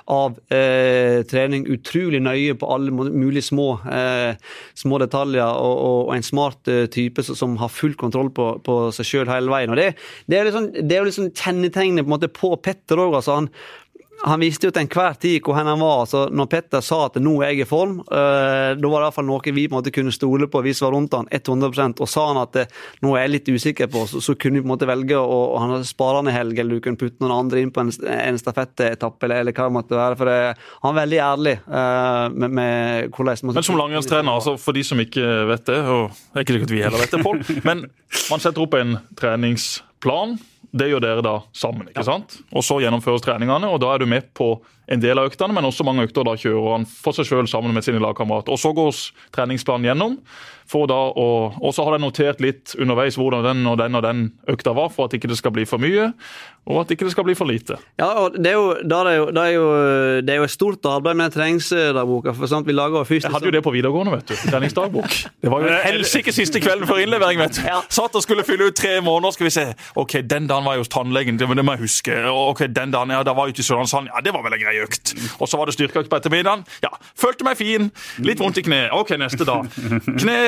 av eh, trening. Utrolig nøye på alle mulige små, eh, små detaljer, og, og, og, en smart eh, type som har full kontroll på, på seg sjøl hele veien. og Det, det er liksom, det er liksom kjennetegnet på, på Petter òg. Altså han visste jo til enhver tid hvor han var. så Når Petter sa at nå er jeg i form, eh, da var det iallfall noe vi på en måte kunne stole på, vi som var rundt han, 100% Og sa han at uh, nå er jeg litt usikker på, så, så kunne vi på en måte velge å og han spare han i helg, eller du kunne putte noen andre inn på en, en stafettetappe, eller, eller, hva det måtte være. for det, Han er veldig ærlig uh, med, med hvordan
Men som langrennstrener, altså, for de som ikke vet det, og det er ikke sikkert vi heller vet det, Pål, men man setter opp en treningsplan det gjør dere da sammen. ikke sant? Og Så gjennomføres treningene, og da er du med på en del av øktene, men også mange økter da kjører han for seg selv sammen med sine lagkamerater. Og Så går treningsplanen gjennom. For da å, Og så har jeg notert litt underveis hvordan den og den og den økta var, for at ikke det skal bli for mye, og at ikke det skal bli for lite.
Ja, og Det er jo, det er jo, det er jo, det er jo et stort arbeid med treningsdagboka. for sant, vi lager først...
Jeg hadde jo det på videregående, vet du. Treningsdagbok. Det var jo helsike siste kvelden før innlevering, vet du. Ja. Satt og skulle fylle ut tre måneder, skal vi se. Ok, den dagen var jeg hos tannlegen, det, må jeg huske. Ok, den dagen, ja, da var jeg ute i Sørlandshallen. Ja, det var vel en grei økt. Og så var det styrkeøkt på ettermiddagen. Ja, følte meg fin. Litt vondt i kneet. Ok, neste dag.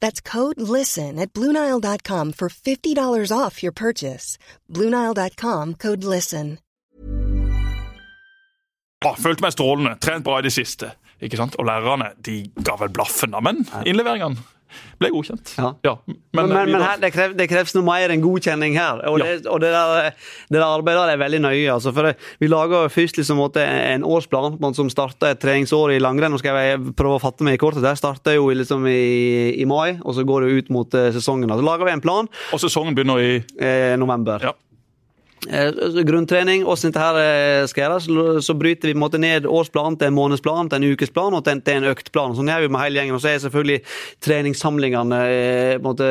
That's code LISTEN at Bluenile.com for $50 off your purchase. Bluenile.com code LISTEN. Ah, følte meg strålende. Trent bra i det siste. Ikke sant? Og lærerne de ga vel blaffen, da. Men innleveringene ble godkjent.
Ja.
Men,
Men, men, her, det, krev, det kreves noe mer enn godkjenning her. Og, det, og det, der, det der arbeidet der er veldig nøye. Altså, for vi lager først liksom, en årsplan som starter et treningsår i langrenn. Nå skal jeg prøve å fatte meg i kortet. Det starter jo liksom, i, i mai, og så går det ut mot eh, sesongen. Så lager vi en plan
Og sesongen begynner i
eh, november.
Ja.
Eh, grunntrening, hvordan dette her eh, skal gjøres, så- bryter vi på en måte ned årsplanen til en månedsplan, til en ukesplan og til en, til en øktplan. Sånn gjør vi med hele gjengen. Og så er selvfølgelig treningssamlingene eh, måte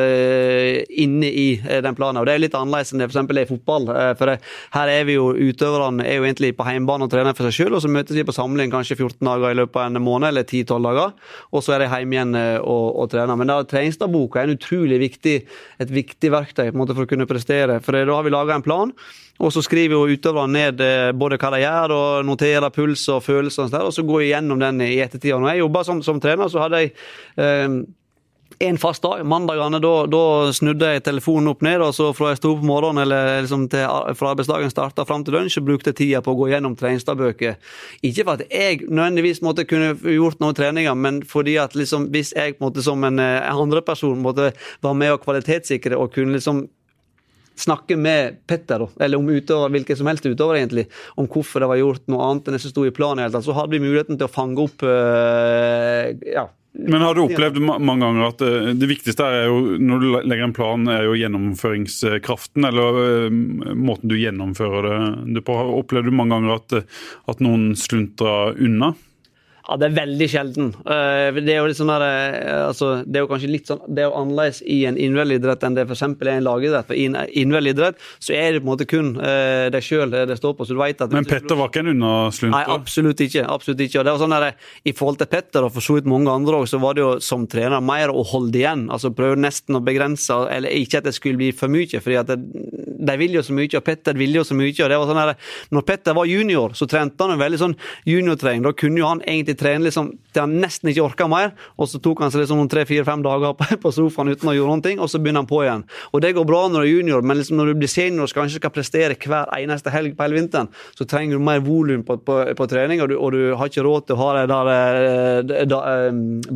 inne i den planen. Og Det er litt annerledes enn det f.eks. er i fotball. For her er vi jo utøverne er jo egentlig på hjemmebane og trener for seg selv, og så møtes vi på samling kanskje 14 dager i løpet av en måned, eller 10-12 dager, og så er de hjemme igjen og, og trener. Men da treningsdagboka er en utrolig viktig, et viktig verktøy på en måte for å kunne prestere. For da har vi laga en plan. Og så skriver jo utøverne ned eh, både hva de gjør, og noterer puls og følelser, og, der, og så går jeg gjennom den i ettertid. Når jeg jobba som, som trener, så hadde jeg eh, en fast dag. Mandagene da, da snudde jeg telefonen opp ned, og så fra jeg sto opp morgenen eller liksom til, fra arbeidsdagen starta fram til lunsj, så brukte jeg tida på å gå gjennom treningsdagbøker. Ikke for at jeg nødvendigvis måtte kunne gjort noen treninger, men fordi at liksom, hvis jeg måtte, som en, eh, andre person måtte være med og kvalitetssikre og kunne liksom snakke med Petter, eller om utøver, hvilken som helst utøver, egentlig, om hvorfor det var gjort noe annet enn det som sto i planen. Helt. Så hadde vi muligheten til å fange opp øh, ja,
Men har du opplevd mange ganger at eh, det viktigste er jo, når du legger en plan, er jo gjennomføringskraften, eller eh, måten du gjennomfører det på. Opplevde du mange ganger at, eh, at noen sluntrer unna?
Ja, det er veldig sjelden. Eh, Det er jo litt sånn der, eh, altså, det er jo kanskje litt sånn, det er jo annerledes i en innvendig idrett enn det f.eks. er i en lagidrett. For I en innvendig idrett så er det på en måte kun eh, deg sjøl det står på. så du vet at...
Men Petter var ikke en
Nei, absolutt ikke. absolutt ikke. Og det var sånn der, I forhold til Petter og for så vidt mange andre også, så var det jo som trener mer å holde igjen. altså Prøve nesten å begrense, eller ikke at det skulle bli for mye. fordi at det, de vil jo så mye, og Petter ville jo så mye. og det var sånn der, når Petter var junior, så trente han en veldig sånn juniortrening. Da kunne jo han egentlig trene liksom til han nesten ikke orka mer, og så tok han seg liksom tre-fire-fem dager på sofaen uten å gjøre noen ting, og så begynner han på igjen. Og det går bra når du er junior, men liksom når du blir senior og kanskje skal prestere hver eneste helg på hele vinteren, så trenger du mer volum på, på, på trening, og du, og du har ikke råd til å ha det der eh, eh,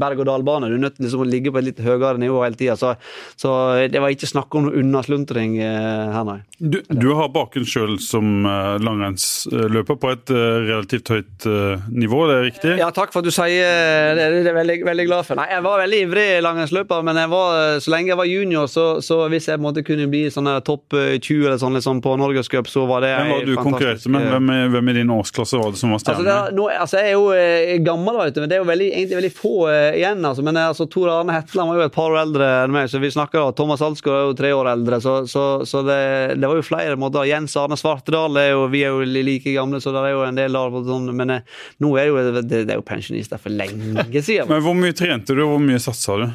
berg-og-dal-bane. Du er nødt til liksom å ligge på et litt høyere nivå hele tida. Så, så det var ikke snakk om noe unnasluntring eh, her, nei.
Du, du har bakgrunn sjøl som eh, langrennsløper på et eh, relativt høyt eh, nivå, det er riktig?
Ja, takk for at du sier det. Det er jeg veldig, veldig glad for. Nei, Jeg var veldig ivrig langrennsløper, men var, så lenge jeg var junior, så, så hvis jeg måtte kunne bli sånn topp eh, 20 eller sånn liksom på Norgescup, så var det
Hvem var du konkurrerte med? Hvem, hvem i din årsklasse var det som var
Altså, er, nå, altså, jeg er jo gammel, vet du, men det er jo veldig, egentlig veldig få igjen. Altså. Men altså, Tor Arne Hetland var jo et par år eldre enn meg, så vi snakker da, Thomas Alsgaard er jo tre år eldre. Så, så, så det, det var jo flere måter. Jens Arne Svartedal er jo, vi er jo like gamle, så det er jo en del av Sånn, men eh, nå er jo, det, det er jo pensjonister for lenge siden.
Men Hvor mye trente du, og hvor mye satsa du?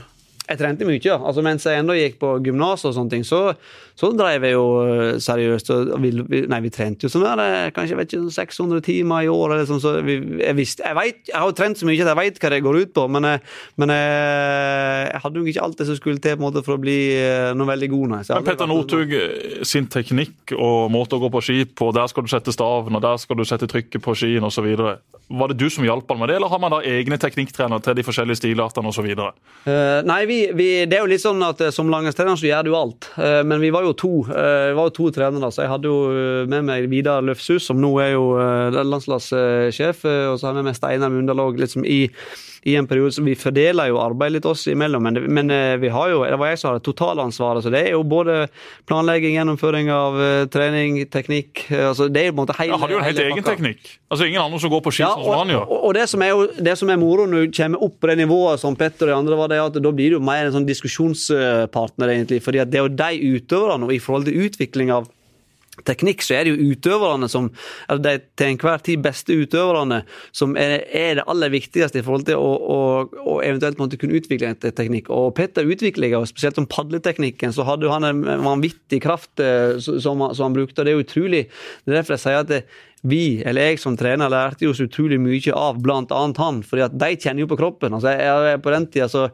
Jeg trente mye, ja. altså, mens jeg ennå gikk på gymnas og sånne ting, så, så drev jeg jo eh, seriøst. Vi, vi, nei, vi trente jo sånn der, eh, kanskje vet ikke, 600 timer i året. Eller sånn, så vi, jeg, visste, jeg, vet, jeg har jo trent så mye at jeg vet hva det går ut på, men, jeg- men jeg, jeg hadde jo ikke alt det som skulle til på en måte for å bli eh, noe veldig god. Nei. Så
Men Petter Northug sin teknikk og måte å gå på ski på, der skal du sette staven og der skal du sette trykket på skien osv. Var det du som hjalp han med det, eller har man da egne teknikktrenere til de forskjellige stilartene osv.?
Uh, nei, vi, vi, det er jo litt sånn at eh, som langrennstrener så gjør du alt. Eh, men vi var jo to eh, vi var jo to trenere, så jeg hadde jo med meg Vidar Løfshus, som nå er jo landslagssjef, og så har jeg med meg Steinar Mundalåg liksom i i en periode så Vi fordeler jo arbeid litt oss imellom, men, men eh, vi har jo, det var jeg som hadde totalansvaret. Så det er jo både planlegging, gjennomføring av eh, trening, teknikk eh, altså Det er jo på en måte hele
ja, Har du jo en helt egen
pakka.
teknikk. Altså Ingen andre som går på ski
Ja,
sånn som han gjør.
og, og det som er jo det som er moro når du kommer opp på det nivået som Petter og de andre, var det at da blir du mer en sånn diskusjonspartner, egentlig. fordi at det er jo de utøverne, og i forhold til utvikling av teknikk, så er det jo utøverne som eller de til enhver tid beste utøverne som er, er det aller viktigste i forhold til å, å, å eventuelt måtte kunne utvikle en teknikk. Og Petter utvikler jo, spesielt om padleteknikken, så hadde han en vanvittig kraft eh, som, som han brukte. og Det er utrolig. Det er derfor jeg sier at det, vi, eller jeg som trener, lærte jo så utrolig mye av annet han. fordi at de kjenner jo på kroppen. altså jeg, jeg, På den tida, så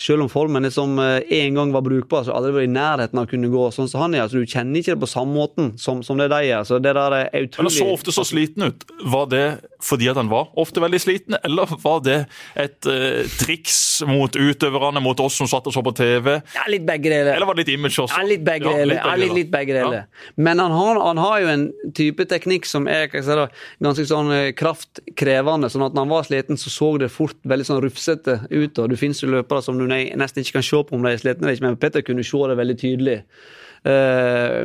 selv om formen liksom eh, en gang var brukbar, så aldri vært i nærheten av å kunne gå sånn som han er. så Du kjenner ikke det på samme måten som, som det de er. så det der er
Men
utrolig...
han så ofte så sliten ut. Var det fordi at han var ofte veldig sliten, eller var det et uh, triks mot utøverne, mot oss som satt og så på TV?
Ja, litt begge deler.
Eller var det litt image også?
Ja, litt begge deler. Ja, litt, litt begge deler. Ja. Men han har, han har, jo en type teknikk som er det, ganske sånn eh, kraftkrevende. sånn at når han var sliten, så så det fort veldig sånn rufsete ut. og Du finnes jo løpere som du nesten ikke kan se på om de er slitne eller ikke, men Petter kunne se det veldig tydelig. Uh,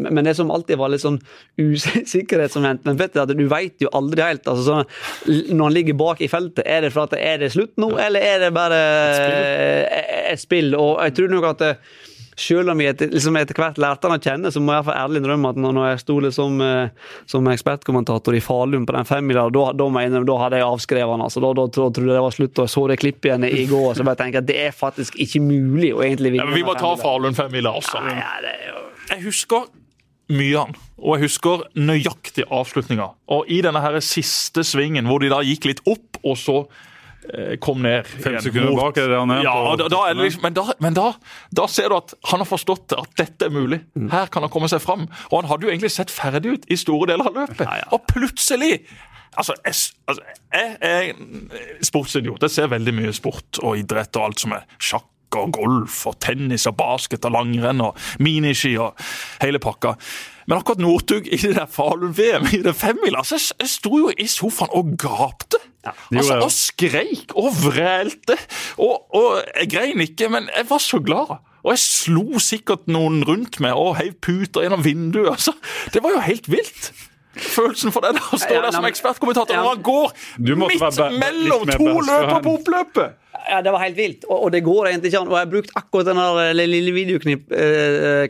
men det som alltid var litt sånn usikkerhetsmoment Men vet du, at du vet jo aldri helt. Altså, når han ligger bak i feltet, er det for at er det slutt nå, eller er det bare et spill? Et spill? Og jeg tror nok at selv om vi etter, liksom etter hvert lærte han å kjenne, så må jeg for ærlig innrømme at når jeg sto liksom, som ekspertkommentator i Falun på den femmila, da, da, da, hadde jeg avskrevet han. Altså. Da, da, da, trodde jeg det var slutt, og jeg så det klippet igjen i går. Så bare tenker jeg at det er faktisk ikke mulig å egentlig vinne.
Ja, vi må ta Falun femmila også. Ja, ja, jo... Jeg husker mye han, og jeg husker nøyaktig avslutninga. Og i denne her siste svingen, hvor de da gikk litt opp, og så Eh, kom ned
Fem sekunder bak er det han er?
Ja, da, da er liksom, men, da, men da, da, ser du at han har forstått at dette er mulig. Mm. Her kan han komme seg fram. Og han hadde jo egentlig sett ferdig ut i store deler av løpet. Ja, ja. Og plutselig Altså, jeg, altså, jeg er sportsidiot. Jeg ser veldig mye sport og idrett og alt som er sjakk og golf og tennis og basket og langrenn og miniski og hele pakka. Men akkurat Northug i det der Falun-VM i det femmila, så jeg, sto jo i sofaen og gapte. Ja, altså, og skreik og vrælte. Og, og, jeg grein ikke, men jeg var så glad. Og jeg slo sikkert noen rundt meg og heiv puter gjennom vinduet. Altså, det var jo helt vilt. Følelsen for det å stå der som ekspertkommentator når han går midt mellom to løper på oppløpet!
Ja, Det var helt vilt, og, og, det går egentlig ikke an. Og jeg har brukt akkurat den lille videoknipkuttet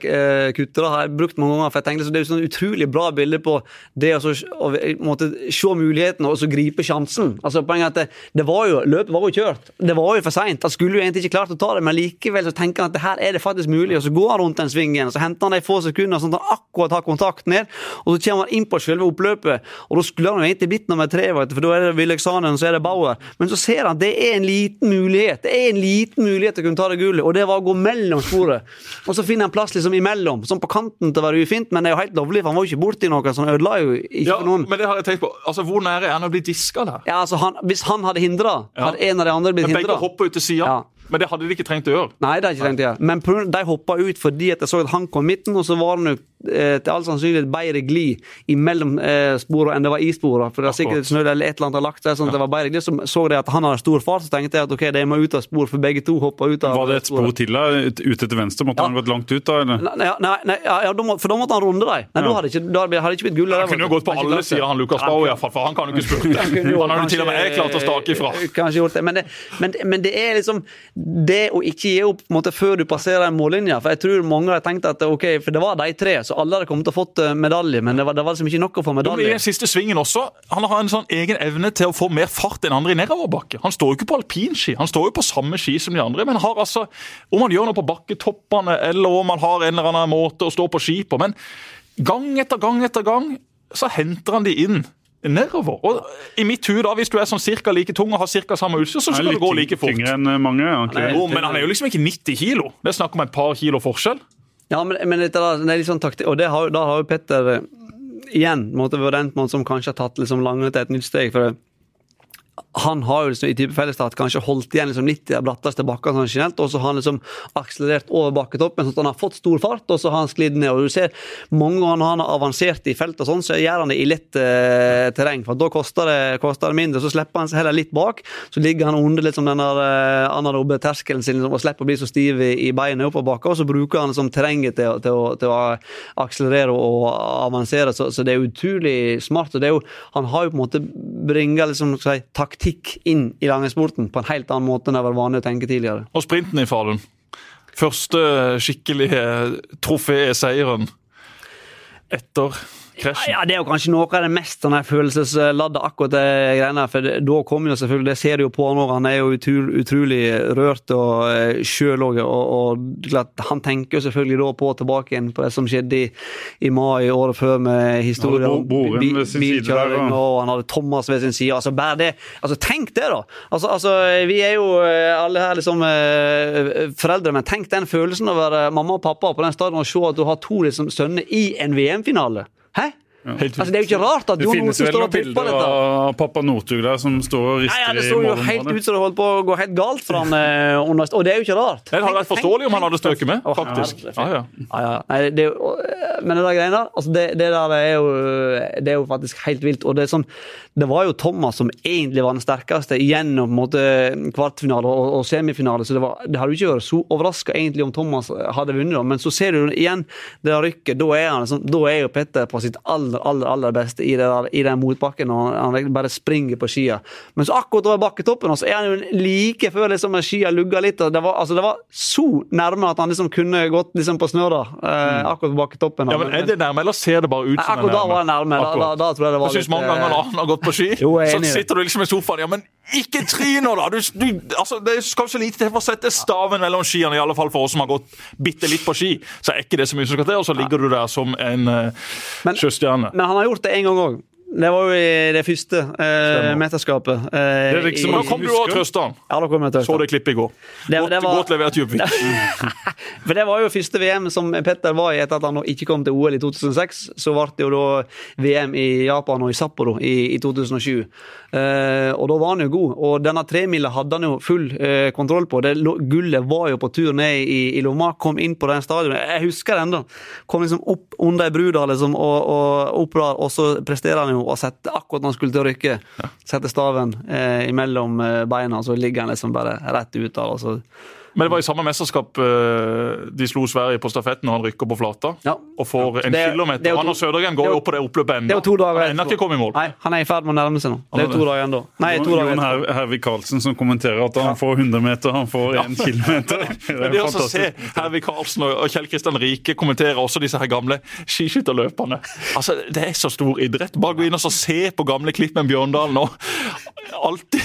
eh, eh har jeg brukt mange ganger. for jeg tenkte så Det er jo sånn utrolig bra bilde på det å, å måtte se muligheten og så gripe sjansen. Altså poenget at det, det, var jo, Løpet var jo kjørt. Det var jo for seint. Han skulle jo egentlig ikke klart å ta det, men likevel så tenker han at det her er det faktisk mulig. og Så går han rundt den svingen, så henter han de få sekunder sånn at han akkurat har kontakt ned. og Så kommer han inn på selve oppløpet, og da skulle han jo egentlig blitt nummer tre, for da er det Villeksanen så er det Bauer. Men så ser han det er en liten mulighet mulighet. Det er en liten mulighet til å kunne ta det gullet, og det var å gå mellom sporet. Og så finner han plass liksom imellom, sånn på kanten til å være ufint, men det er jo helt lovlig, for han var jo ikke borti noe, så han ødela jo ikke
ja,
for noen.
Men det har jeg tenkt på. Altså, Hvor nære er han å bli diska der?
Ja, altså, han, Hvis han hadde hindra, ja. hadde en av de andre blitt hindra.
Begge hopper ut til sida. Ja. Men det hadde de ikke trengt å gjøre.
Nei, det hadde ikke trengt å gjøre. Men de hoppa ut fordi at jeg så at han kom midten, og så var han jo eh, til all sannsynlighet bedre glid imellom eh, sporene enn det var i sporene. For det var sikkert snø eller et eller annet har lagt seg, sånn at det var bedre glid. Så så de at han hadde stor fart, så tenkte jeg at ok, de må ut av spor, for begge to hoppa ut av
Var det et spor til da, ute til venstre? Måtte ja. han gått langt ut da, eller?
Nei, nei, nei ja, for da måtte han runde dem. Nei, ja. da hadde ikke, da hadde ikke blitt gull.
Han kunne jo gått på alle sider, han Lukas Bau iallfall, for han kan jo ikke spurte. Han har jo til og med klart å stake ifra.
Kanskje gjort det, men det, men, men det er liksom det å ikke gi opp måte, før du passerer en mållinje. For jeg tror mange har tenkt at ok, for det var de tre, så alle hadde kommet til å fått eh, medalje. Men det var, det var liksom ikke nok å få medalje.
I den siste svingen også, Han har en sånn egen evne til å få mer fart enn andre i nedoverbakke. Han står jo ikke på alpinski, han står jo på samme ski som de andre. Men har altså, om han gjør noe på bakketoppene, eller om han har en eller annen måte å stå på ski på Men gang etter gang etter gang så henter han de inn nedover. Og I mitt hud, da, hvis du er sånn cirka like tung og har cirka samme utstyr, så skal det gå like fort.
enn eh, mange,
okay. jo, men han er jo liksom ikke 90 kilo. Det er snakk om et par kilo forskjell.
Ja, men, men det, er litt sånn taktikk, og har, da har jo Petter eh, igjen måtte vært den som kanskje har tatt liksom lange til et nytt steg. for det han har jo liksom i type fellesstart kanskje holdt igjen liksom litt i de bratteste bakkene sånn og så har han liksom akselerert over bakketoppen, sånn at han har fått stor fart, og så har han sklidd ned. og du ser Mange ganger når han har avansert i felt, og sånn, så gjør han det i lett eh, terreng. for Da koster det, koster det, mindre. Så slipper han seg heller litt bak. Så ligger han under liksom den eh, anarobe terskelen sin liksom, og slipper å bli så stiv i, i beina oppover bakka, og så bruker han liksom terrenget til, til, å, til, å akselerere og avansere. Så, så, det er utrolig smart. og det er jo, Han har jo på en måte bringa liksom, taktikk inn i langrennssporten på en helt annen måte enn det var vanlig å tenke tidligere.
Og sprinten i Falun. Første skikkelige troféseieren etter krasjen?
Ja, Det er jo kanskje noe av det mest sånn følelsesladde, akkurat det greiene. For det, da kommer jo selvfølgelig, det ser du jo på nå, han er jo utrolig, utrolig rørt og uh, sjøl òg. Og, og, han tenker jo selvfølgelig da på tilbake igjen på det som skjedde i, i mai året før med historien om bilkjøring, og han hadde Thomas ved sin side. altså bare det, altså Tenk det, da! Altså, altså Vi er jo eh, alle her liksom uh, foreldre, men tenk den følelsen å være mamma og pappa på den stadion og se at du har to liksom, sønner i en VM-finale. 哎。
Helt
Altså, det er jo ikke rart at
Det
Jon
finnes
Olsen
vel
står
noen
og tripper
bilder
dette.
av pappa der som står og rister i
ja, det så jo helt ut som det holdt på å gå helt galt for han eh, under Og det er jo ikke rart.
Det hadde vært forståelig om han hadde strøket med, faktisk.
herre,
Ja, ja.
Ja, ja. Nei, det er men det der greiene der, altså det, det der er jo, det er jo faktisk helt vilt. Og det er sånn, det var jo Thomas som egentlig var den sterkeste gjennom på en måte, kvartfinale og, og semifinale, så det, var, det hadde jo ikke vært så overraska egentlig om Thomas hadde vunnet, men så ser du igjen det der rykket. Da er, han, liksom, da er jo Petter på sitt aller, aller, aller beste i, det der, i den motbakken, og han, han bare springer på skia. Men så akkurat over bakketoppen og så er han jo like før liksom skia lugger litt. og det var, altså, det var så nærme at han liksom kunne gått liksom på snøra eh, akkurat på bakketoppen.
ja, men Er det nærme, eller ser det bare ut som
akkurat da var det nærme. Da, da, tror jeg det var
Jeg syns mange ganger når han har gått på ski,
Jo, er
så sitter du liksom i sofaen Ja, men ikke tryn nå, da! Du, du, altså, det skal så lite til for å sette staven mellom skiene, i alle fall for oss som har gått bitte litt på ski. Så er ikke det så mye som skal til, og så ligger du der som en uh,
Men-
sjøstjerne.
Men han har gjort det en gang òg. Det var jo i det første eh, mesterskapet. Eh,
Det er liksom
i-
da kom du og trøsta han.
Ja, da kom jeg til
Så det klippet i går.
Det-
Godt,
det var-
godt levert, Djupvik.
For det var jo første VM som Petter var i etter at han ikke kom til OL i 2006. Så ble det jo da VM i Japan og i Sapporo i, i 2007. Eh, og da var han jo god. Og denne tremila hadde han jo full eh, kontroll på. Det, gullet var jo på tur ned i, i lomma, kom inn på den stadionet. Jeg husker det ennå. Kom liksom opp under ei bru liksom, og, og opp der, og så presterer han jo å sette akkurat når han skulle til å rykke. Sette staven eh, imellom eh, beina, så ligger han liksom bare rett ut der. og så
Men det var i samme mesterskap eh, de slo Sverige på stafetten og han rykker på flata.
Ja.
Og får en
Det er-
kilometer.
det er
Han og
to-
Sødergren går
er
jo opp på det oppløpet ennå.
Er to
Han ennå ikke kommet i mål.
Nei, han er i ferd med å nærme seg nå. Det er jo to dager igjen da. Nei, to dager
Jon
igjen.
Her Hervik Karlsen som kommenterer at han får 100 meter, han får 1 kilometer. Det
Men
er
det å se. Hervik Karlsen og og Kjell Kristian Rike kommentere også disse her gamle skiskytterløperne. Altså, Det er så stor idrett. Bare gå inn og så se på gamle klipp med Bjørndalen nå. Alltid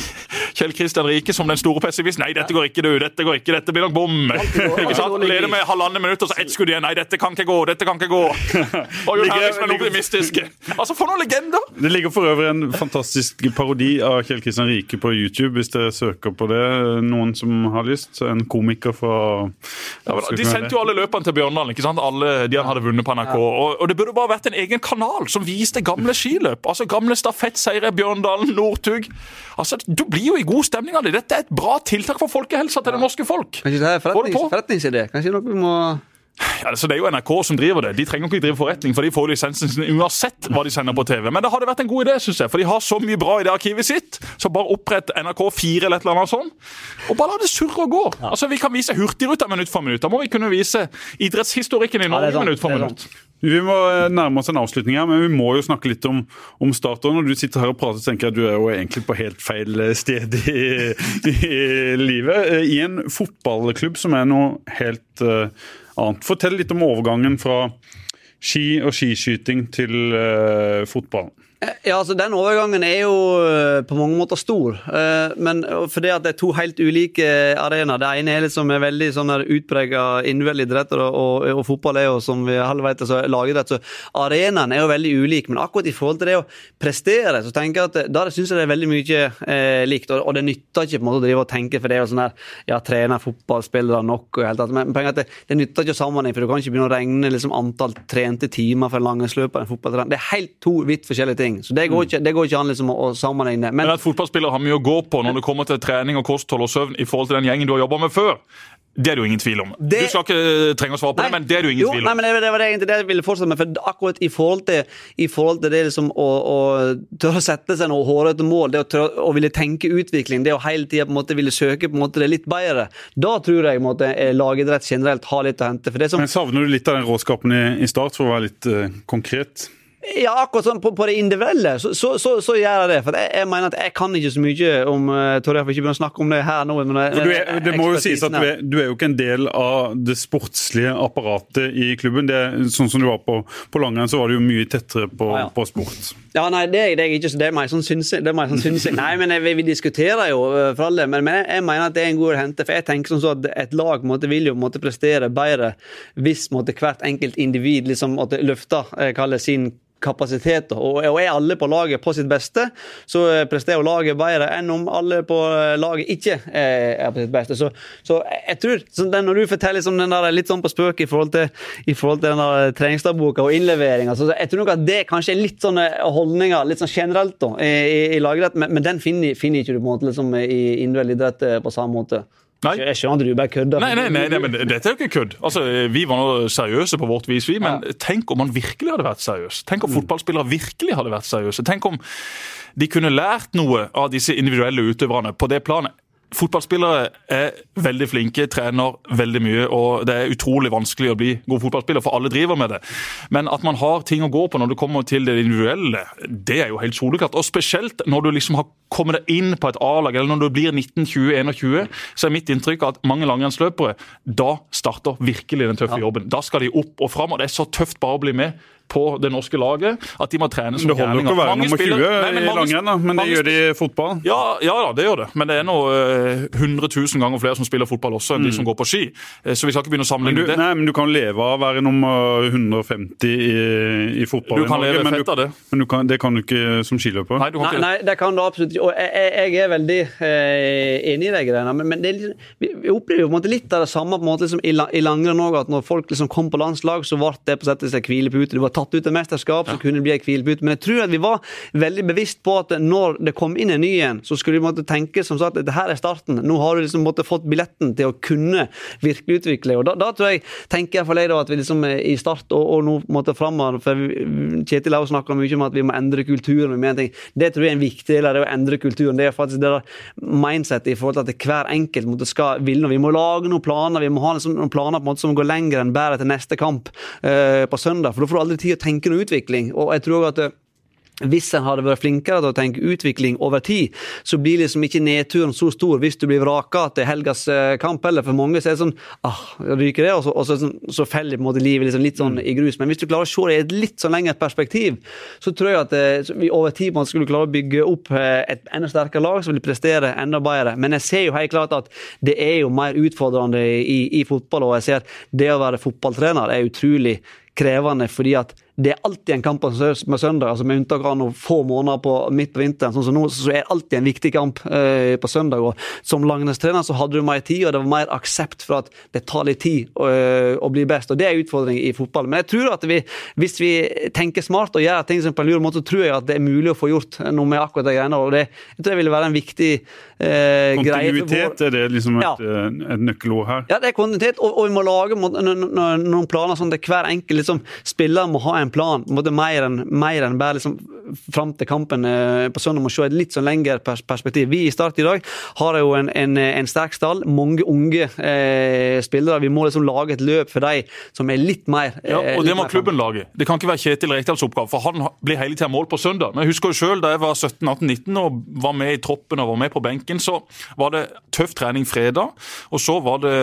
Kjell Kristian Rike som den store pessimisten. Nei, dette går ikke, du. Dette går ikke. Dette blir nok bom. Ikke sant? Leder med halvannet minutt, og så ett skudd igjen. Nei, dette kan ikke gå. Dette kan ikke gå. Og Jon som er optimistisk. Altså, for noen legender!
Det ligger for øvrig en fantastisk parodi av Kjell Kristian Rike på YouTube, hvis dere søker på det. Noen som har lyst. En komiker fra
Ja, de sendte jo alle løpene til Bjørndalen, ikke sant? alle de han hadde vunnet på NRK. Og, det burde bare vært en egen kanal som viste gamle skiløp. Altså Gamle stafettseiere, Bjørndalen, Northug. Altså, Du blir jo i god stemning av det. Dette er et bra tiltak for folkehelsa til det norske folk.
Kanskje det er forretnings, forretningsidé? Kanskje noe vi må
Ja, altså Det er jo NRK som driver det. De trenger ikke drive forretning, for de får lisensen sin uansett hva de sender på TV. Men det hadde vært en god idé, synes jeg, for de har så mye bra i det arkivet sitt. Så bare opprett NRK4 eller et eller annet sånt, og bare la det surre og gå. Altså Vi kan vise Hurtigruta minutt for minutt. Da må vi kunne vise idrettshistorikken i Norge
ja,
minutt for minutt.
Vi må eh, nærme oss en avslutning her, men vi må jo snakke litt om, om start. Og når du sitter her og prater, så tenker jeg at du er jo egentlig på helt feil eh, sted i, i livet. Eh, I en fotballklubb som er noe helt uh, annet. Fortell litt om overgangen fra ski og skiskyting til uh, fotball.
Ja, altså Den overgangen er jo eh, på mange måter stor. men Men fordi at det er to helt ulike arenaer. Det ene er liksom er veldig sånn utprega individuell idrett, og, og, og fotball er jo som vi alle vet, altså, lagidrett. Så arenaen er jo veldig ulik. Men akkurat i forhold til det å prestere, så tenker jeg at der syns jeg det er veldig mye eh, likt. Og, og det nytter ikke på en måte å drive og tenke, for det er jo sånn der Ja, trener fotballspillere nok og helt. Men poenget er at det, det nytter ikke å sammenligne, for du kan ikke begynne å regne liksom, antall trente timer for en langrennsløper. en fotballtrener. Det er helt to vidt forskjellige ting. Så det går ikke, det går ikke an liksom, å, å sammenligne. Men
Men at fotballspillere har mye å gå på når det kommer til trening og kosthold og søvn i forhold til den gjengen du har jobba med før, det er det jo ingen tvil om.
Det-
Du skal ikke trenge å svare på det, men det er det jo ingen
jo,
tvil
Nei, men det, det var det egentlig det jeg ville fortsette med. For akkurat i forhold til, i forhold til det liksom å, å tørre å sette seg noe hårete mål, det å, tørre, å ville tenke utvikling, det å hele tida på en måte ville søke på en måte det litt bedre, da tror jeg på en måte, eh, lagidrett generelt har litt å hente. For det som,
Men Savner du litt av den råskapen i, i start, for å være litt uh, konkret?
Ja, akkurat sånn på, på det individuelle, så, så, så, så gjør jeg det. For jeg, jeg mener at jeg kan ikke så mye om uh, Tør jeg ikke begynne å snakke om det her nå. Men,
For du er, det må jo sies at du er, du er jo ikke en del av det sportslige apparatet i klubben. Det sånn som du var på, på langrenn, så var du jo mye tettere på,
Ja, ja.
på sport.
Ja, nei, det det er jeg ikke, så det er meg sånn synsing. Sånn synsing. Nei, men jeg, vi, diskuterer jo for alle, men, men jeg, jeg mener at det er en god å hente. For jeg tenker sånn at et lag måtte, vil jo måtte prestere bedre hvis måtte, hvert enkelt individ liksom måtte løfte eh, sin kapasitet. Og, og er alle på laget på sitt beste, så presterer laget bedre enn om alle på laget ikke er, på sitt beste. Så, så jeg tror, så den, Når du forteller liksom den der, litt sånn på spøk i forhold til, i forhold til den treningsdagboka og innleveringa, så jeg tror nok at det kanskje er litt sånne holdninger litt sånn generelt da, i, i lagidrett, men, men den finner, finner ikke du på en måte liksom, i individuell idrett eh, på samme måte.
Nei.
Jeg skjønner at du bare kødder.
Nei, nei, nei, nei, men dette er jo ikke kødd. Altså, Vi var nå seriøse på vårt vis, vi. Men tenk om man virkelig hadde vært seriøs. Tenk om fotballspillere virkelig hadde vært seriøse. Tenk om de kunne lært noe av disse individuelle utøverne på det planet. Fotballspillere er veldig flinke, trener veldig mye, og det er utrolig vanskelig å bli god fotballspiller, for alle driver med det. Men at man har ting å gå på når det kommer til det individuelle, det er jo helt soleklart. Og spesielt når du liksom har kommet deg inn på et A-lag, eller når du blir 19-20-21, så er mitt inntrykk at mange langrennsløpere, da starter virkelig den tøffe jobben. Da skal de opp og fram, og det er så tøft bare å bli med på det norske laget at de må trene som
Det holder ikke å være
Mange
nummer 20
spiller- Nei,
i langrenn, men det gjør de i fotball.
ja, ja da, det gjør det. Men det er nå uh, 100 000 ganger flere som spiller fotball også enn de som går på ski. Eh, Så vi skal ikke begynne å
Mm. Men du,
sammenligne det.
nei, men du kan leve av å være nummer 150 i, i fotball
Du
i
kan
Norge,
leve
men,
fett av det.
men du kan, det kan du ikke som skiløper.
Nei,
Nei, nei, det kan du absolutt ikke. Og jeg, jeg, er veldig eh, enig i de greiene. Men, men det er litt, vi, vi opplever jo på en måte litt av det samme på en måte liksom i, i langrenn òg. At når folk liksom kom på landslag, så ble det på sett og vis en hvilepute. Du var tatt ut et mesterskap, så kunne det bli en hvilepute. Men jeg tror at vi var veldig bevisst på at når det kom inn en ny en, så skulle vi måtte tenke som sagt at dette her er starten. Nå har du liksom måtte fått billetten til å kunne virkelig utvikle. Og da, da tror jeg, tenker jeg da at vi liksom er i start og, og nå måtte framover For vi- Kjetil har snakka mye om at vi må endre kulturen. Det tror jeg er en viktig del av det å endre kulturen. Det er faktisk det mindset i forhold til at hver enkelt måtte skal ville noe. Vi må lage noen planer vi må ha liksom, noen planer på en måte som går lenger enn bare til neste kamp uh, på søndag. For da får du aldri tid å tenke noe utvikling. Og jeg tror at eh, hvis en hadde vært flinkere til å tenke utvikling over tid, så blir liksom ikke nedturen så stor hvis du blir vraka til helgas eh, kamp Eller For mange så er det sånn ah, ryker det, og så, og så, sånn- så feller på en måte livet liksom litt sånn i grus. Men hvis du klarer å se det i et litt sånn lengre perspektiv, så tror jeg at eh, vi over tid man skulle klare å bygge opp et enda sterkere lag som vil prestere enda bedre. Men jeg ser jo helt klart at det er jo mer utfordrende i, i fotball, og jeg ser at det å være fotballtrener er utrolig krevende fordi at det er alltid en kamp på med søndag, altså med unntak av noen få måneder på, midt på vinteren. sånn som nå, så er det alltid en viktig kamp eh, på søndag. og Som langrennstrener så hadde du mer tid, og det var mer aksept for at det tar litt tid å, å bli best. og Det er en utfordring i fotball. Men jeg tror at vi, hvis vi tenker smart og gjør ting som på en lur måte, tror jeg at det er mulig å få gjort noe med akkurat de greiene. og Det jeg tror jeg ville være en viktig eh, greie.
Kontinuitet er det liksom et,
Ja.
eh, et nøkkelord her.
ja, det er kontinuitet, og, og vi må lage noen planer sånn at hver enkelt liksom, spiller må ha en plan. på måte Mer enn mer enn bare liksom, fram til kampen eh, på søndag. Må se et litt sånn lengre pers perspektiv. Vi i Start i dag har jo en, en, en sterk stall. Mange unge eh, spillere. Vi må liksom lage et løp for de som er litt mer eh,
Ja, og Det må klubben lage. Det kan ikke være Kjetil Rekdals oppgave, for han blir hele tida mål på søndag. Men jeg husker jo selv da jeg var 17-18-19 og var med i troppen og var med på benken, så var det tøff trening fredag, og så var det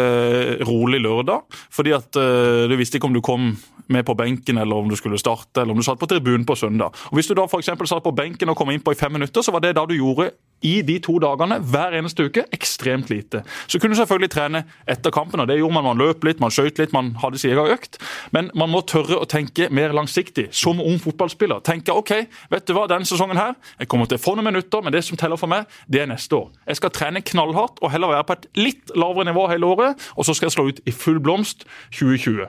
rolig lørdag. Fordi at eh, du visste ikke om du kom med på benken, eller om du skulle starte, eller om du satt på tribunen på søndag. Og Hvis du da eksempel satt på benken og kom inn på i fem minutter, så var det da du gjorde i de to dagene hver eneste uke ekstremt lite. Så kunne du selvfølgelig trene etter kampen, og det gjorde man. Man løp litt, man skøyt litt, man hadde sin egen økt. Men man må tørre å tenke mer langsiktig, som ung fotballspiller. Tenke OK, vet du hva, denne sesongen her, jeg kommer til å få noen minutter, men det som teller for meg, det er neste år. Jeg skal trene knallhardt og heller være på et litt lavere nivå hele året, og så skal jeg slå ut i full blomst 2020.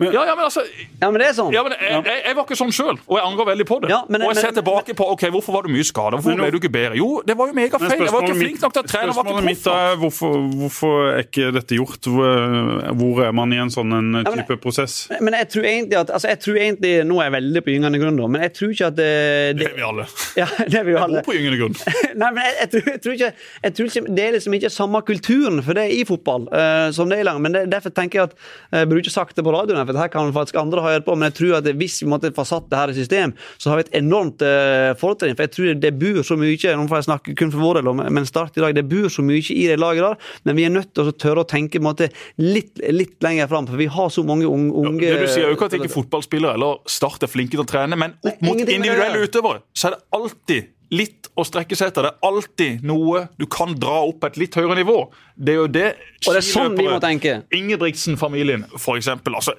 Ja, ja, men altså
Ja, men det er sånn.
ja, men jeg, jeg, jeg var ikke sånn sjøl, og jeg angrer veldig på det.
Ja, men-
og jeg ser
men-
tilbake på ok, hvorfor var du mye skada, hvorfor
Men nå-
ble du ikke bedre? Jo, det var jo megafeil.
Men
Jeg var ikke flink nok til å trene.
Spørsmålet
ikke
mitt er hvorfor, hvorfor er ikke dette gjort? Hvor, er man i en sånn en
men-
type prosess?
Men jeg tror egentlig at altså jeg tror egentlig, Nå er jeg veldig på gyngende grunn, da, men jeg tror ikke at det,
Det
det
er vi alle.
ja, det er vi alle.
Jeg bor på gyngende grunn.
Nei, men jeg, jeg, tror, jeg, tror ikke, jeg tror ikke Det er liksom ikke samme kulturen for det i fotball uh, som det er i lang. Men det, derfor tenker jeg at Jeg burde ikke sagt det på radioen, for det her kan faktisk andre ha hørt på. Men jeg tror at hvis vi måtte få satt det her i system, så har vi et enormt uh, fortrinn. For jeg tror det bor så mye Nå får jeg snakke kun for vår del, men Start i dag, det bor så mye i det laget der. Men vi er nødt til å tørre å tenke måte, litt, litt lenger fram, for vi har så mange unge, unge
ja, du sier jo ikke at ikke fotballspillere eller Start er flinke til å trene, men opp mot individuelle utøvere, så er det alltid litt å strekke seg etter. Det er alltid noe du kan dra opp på et litt høyere nivå. Det er jo det
Og det er sånn vi må tenke.
Ingebrigtsen-familien, for eksempel. Altså,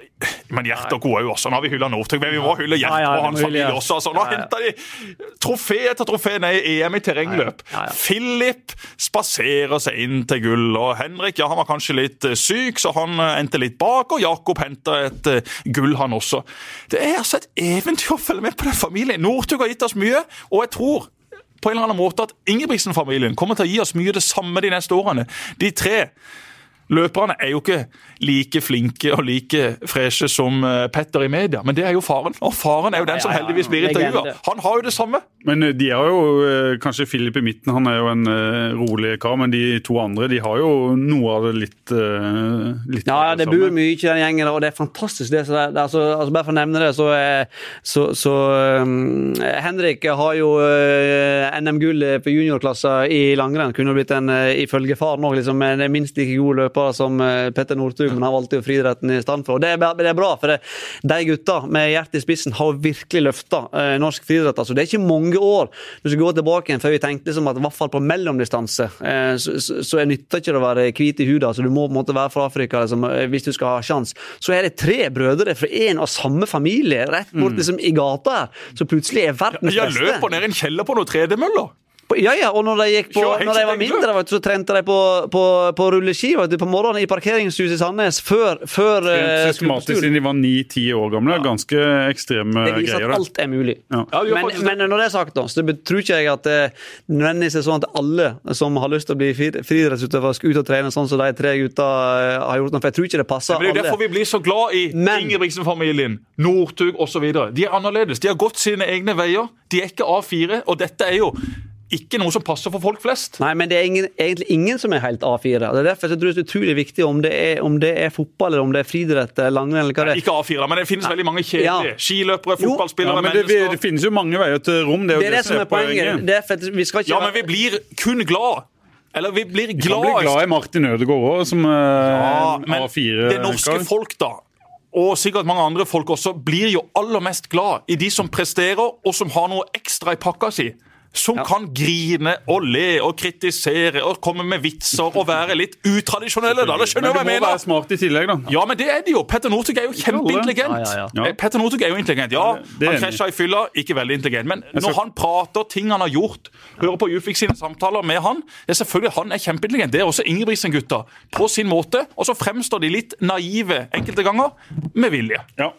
men Gjert og co. jo også. Nå har vi hylla Northug, men vi må hylle Gjert
Ja, ja,
og hans familie også. Altså, nå
Ja, ja.
henter de trofé etter trofé ned i EM i terrengløp.
Ja, ja.
Philip spaserer seg inn til gull, og Henrik ja, han var kanskje litt eh, syk, så han eh, endte litt bak, og Jakob henta et eh, gull, han også. Det er altså et eventyr å følge med på den familien. Northug har gitt oss mye, og jeg tror på en eller annen måte at Ingebrigtsen-familien kommer til å gi oss mye det samme de neste årene. De tre løperne er jo ikke like flinke og like freshe som eh, Petter i media, men det er jo faren. Og faren er jo den som heldigvis blir intervjua. Han har jo det samme.
Men eh, de har jo eh, kanskje Philip i midten, han er jo en rolig kar. Men de to andre de har jo noe av det litt, litt
Ja, ja, det
samme.
bor mye i den gjengen, og det er fantastisk. det, så det, det altså, altså Bare for å nevne det, så, så, så um, Henrik har jo uh, NM-gull på juniorklasser i langrenn. Kunne blitt en, ifølge faren òg, liksom, en minst like god løper som uh, Petter Northug, men han valgte jo friidretten i stedet for. Og det det er bra, for det, de gutta med hjertet i spissen har virkelig løfta eh, norsk friidrett. Altså, det er ikke mange år du skal gå tilbake igjen før vi tenkte liksom at i hvert fall på mellomdistanse eh, så, så, så er nytter ikke å være hvit i huden. Altså, du må på en måte være fra Afrika liksom, eh, hvis du skal ha sjans. Så er det tre brødre fra en og samme familie rett bort liksom, i gata her, som plutselig er verdens
Jeg løper ned i en kjeller på noen tredemøller.
På- Ja, ja, og når de, gikk på, når de var mindre, vet så trente de på, på, på rulleski vet du, på morgenen i parkeringshuset i Sandnes før, før eh,
Systematisk siden de var ni-ti år gamle. Ganske ekstreme greier.
Det viser
greier.
at alt er mulig.
Ja.
Ja,
Men,
faktisk
men når det er sagt, da, så tror ikke jeg at det nødvendigvis er sånn at alle som har lyst til å bli friidrettsutøver, skal ut og trene sånn som de tre gutta eh, har gjort. For jeg tror ikke det passer
alle. Det er jo
alle.
derfor vi blir så glad i
Men-
Ingebrigtsen-familien, Northug osv. De er annerledes. De har gått sine egne veier. De er ikke A4, og dette er jo ikke noe som passer for folk flest.
Nei, men det er ingen, egentlig ingen som er helt A4. og Det er derfor jeg tror det er utrolig viktig om det er, om det er fotball, eller om det er friidrett, eller langrenn, eller hva det er.
Ikke A4, men det finnes veldig mange kjedelige.
Ja.
Skiløpere,
Jo.
Ja,
fotballspillere,
men det,
mennesker.
det finnes jo mange veier til rom. Det er jo
Det er det som er poenget. Det er for at vi skal ikke
Ja, men vi blir kun glad. Eller vi blir
Du kan bli
glad.
glad i Martin Ødegaard òg, som eh,
Ja, men
A4.
det norske
kar.
folk, da, og sikkert mange andre folk også, blir jo aller mest glad i de som presterer, og som har noe ekstra i pakka si. Som kan grine og le og kritisere og komme med vitser og være litt utradisjonelle. da, det skjønner du hva
Men
jeg
du må være smart i tillegg, da.
Ja, men det er de jo. Petter Northug er jo kjempeintelligent.
Ja, ja,
ja.
Eh, Petter Northug er jo intelligent. Ja, han krasja i fylla, ikke veldig intelligent. Men
skal-
når han prater, ting han har gjort, hører på Ufik sine samtaler med han, det er selvfølgelig han er kjempeintelligent. Det er også Ingebrigtsen-gutta på sin måte. Og så fremstår de litt naive enkelte ganger, med vilje.
Ja.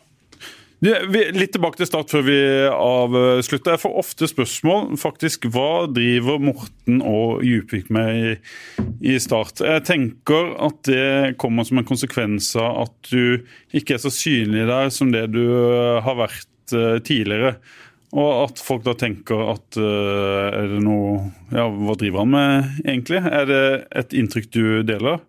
Litt tilbake til start før vi avslutter. Jeg får ofte spørsmål faktisk, hva driver Morten og Djupvik med i, i Start. Jeg tenker at det kommer som en konsekvens av at du ikke er så synlig der som det du eh, har vært eh, tidligere. Og at folk da tenker at eh, er det noe Ja, hva driver han med egentlig? Er det et inntrykk du deler?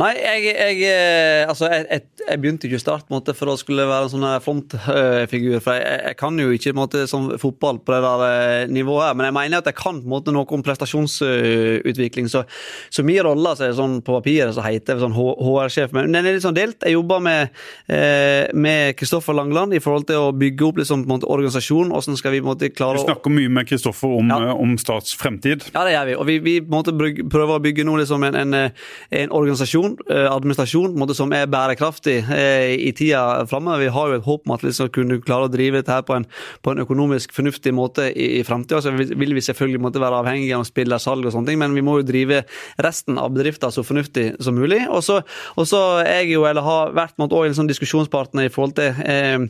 Nei, jeg, jeg, eh, altså, jeg, jeg, begynte ikke i start måte, for å skulle være en sånn frontfigur. For jeg, kan jo ikke måte, som fotball på det der eh, nivået her, men jeg mener at jeg kan måte, noe om prestasjonsutvikling. Så, så min rolle altså, sånn, på papiret så heter jeg sånn HR-sjef, men den er litt sånn delt. Jeg jobber med eh, med Kristoffer Langland i forhold til å bygge opp liksom, på en måte, organisasjon. Hvordan skal vi måte
Du
klare å
snakker mye med Kristoffer om,
Ja.
eh, om stats fremtid.
ja, det gjør vi. Og vi, vi måte prøver å bygge nå liksom en, en, eh, en organisasjon, eh, administrasjon, måte som er bærekraftig eh, i tida framover. Vi har jo et håp om at vi skal kunne klare å drive dette her på en, på en økonomisk fornuftig måte i, i framtida. Så vil vi selvfølgelig måtte være avhengige av spillersalg og sånne ting, men vi må jo drive resten av bedriften så fornuftig som mulig. Og så er jeg jo, eller har vært måtte, også en sånn diskusjonspartner i forhold til eh,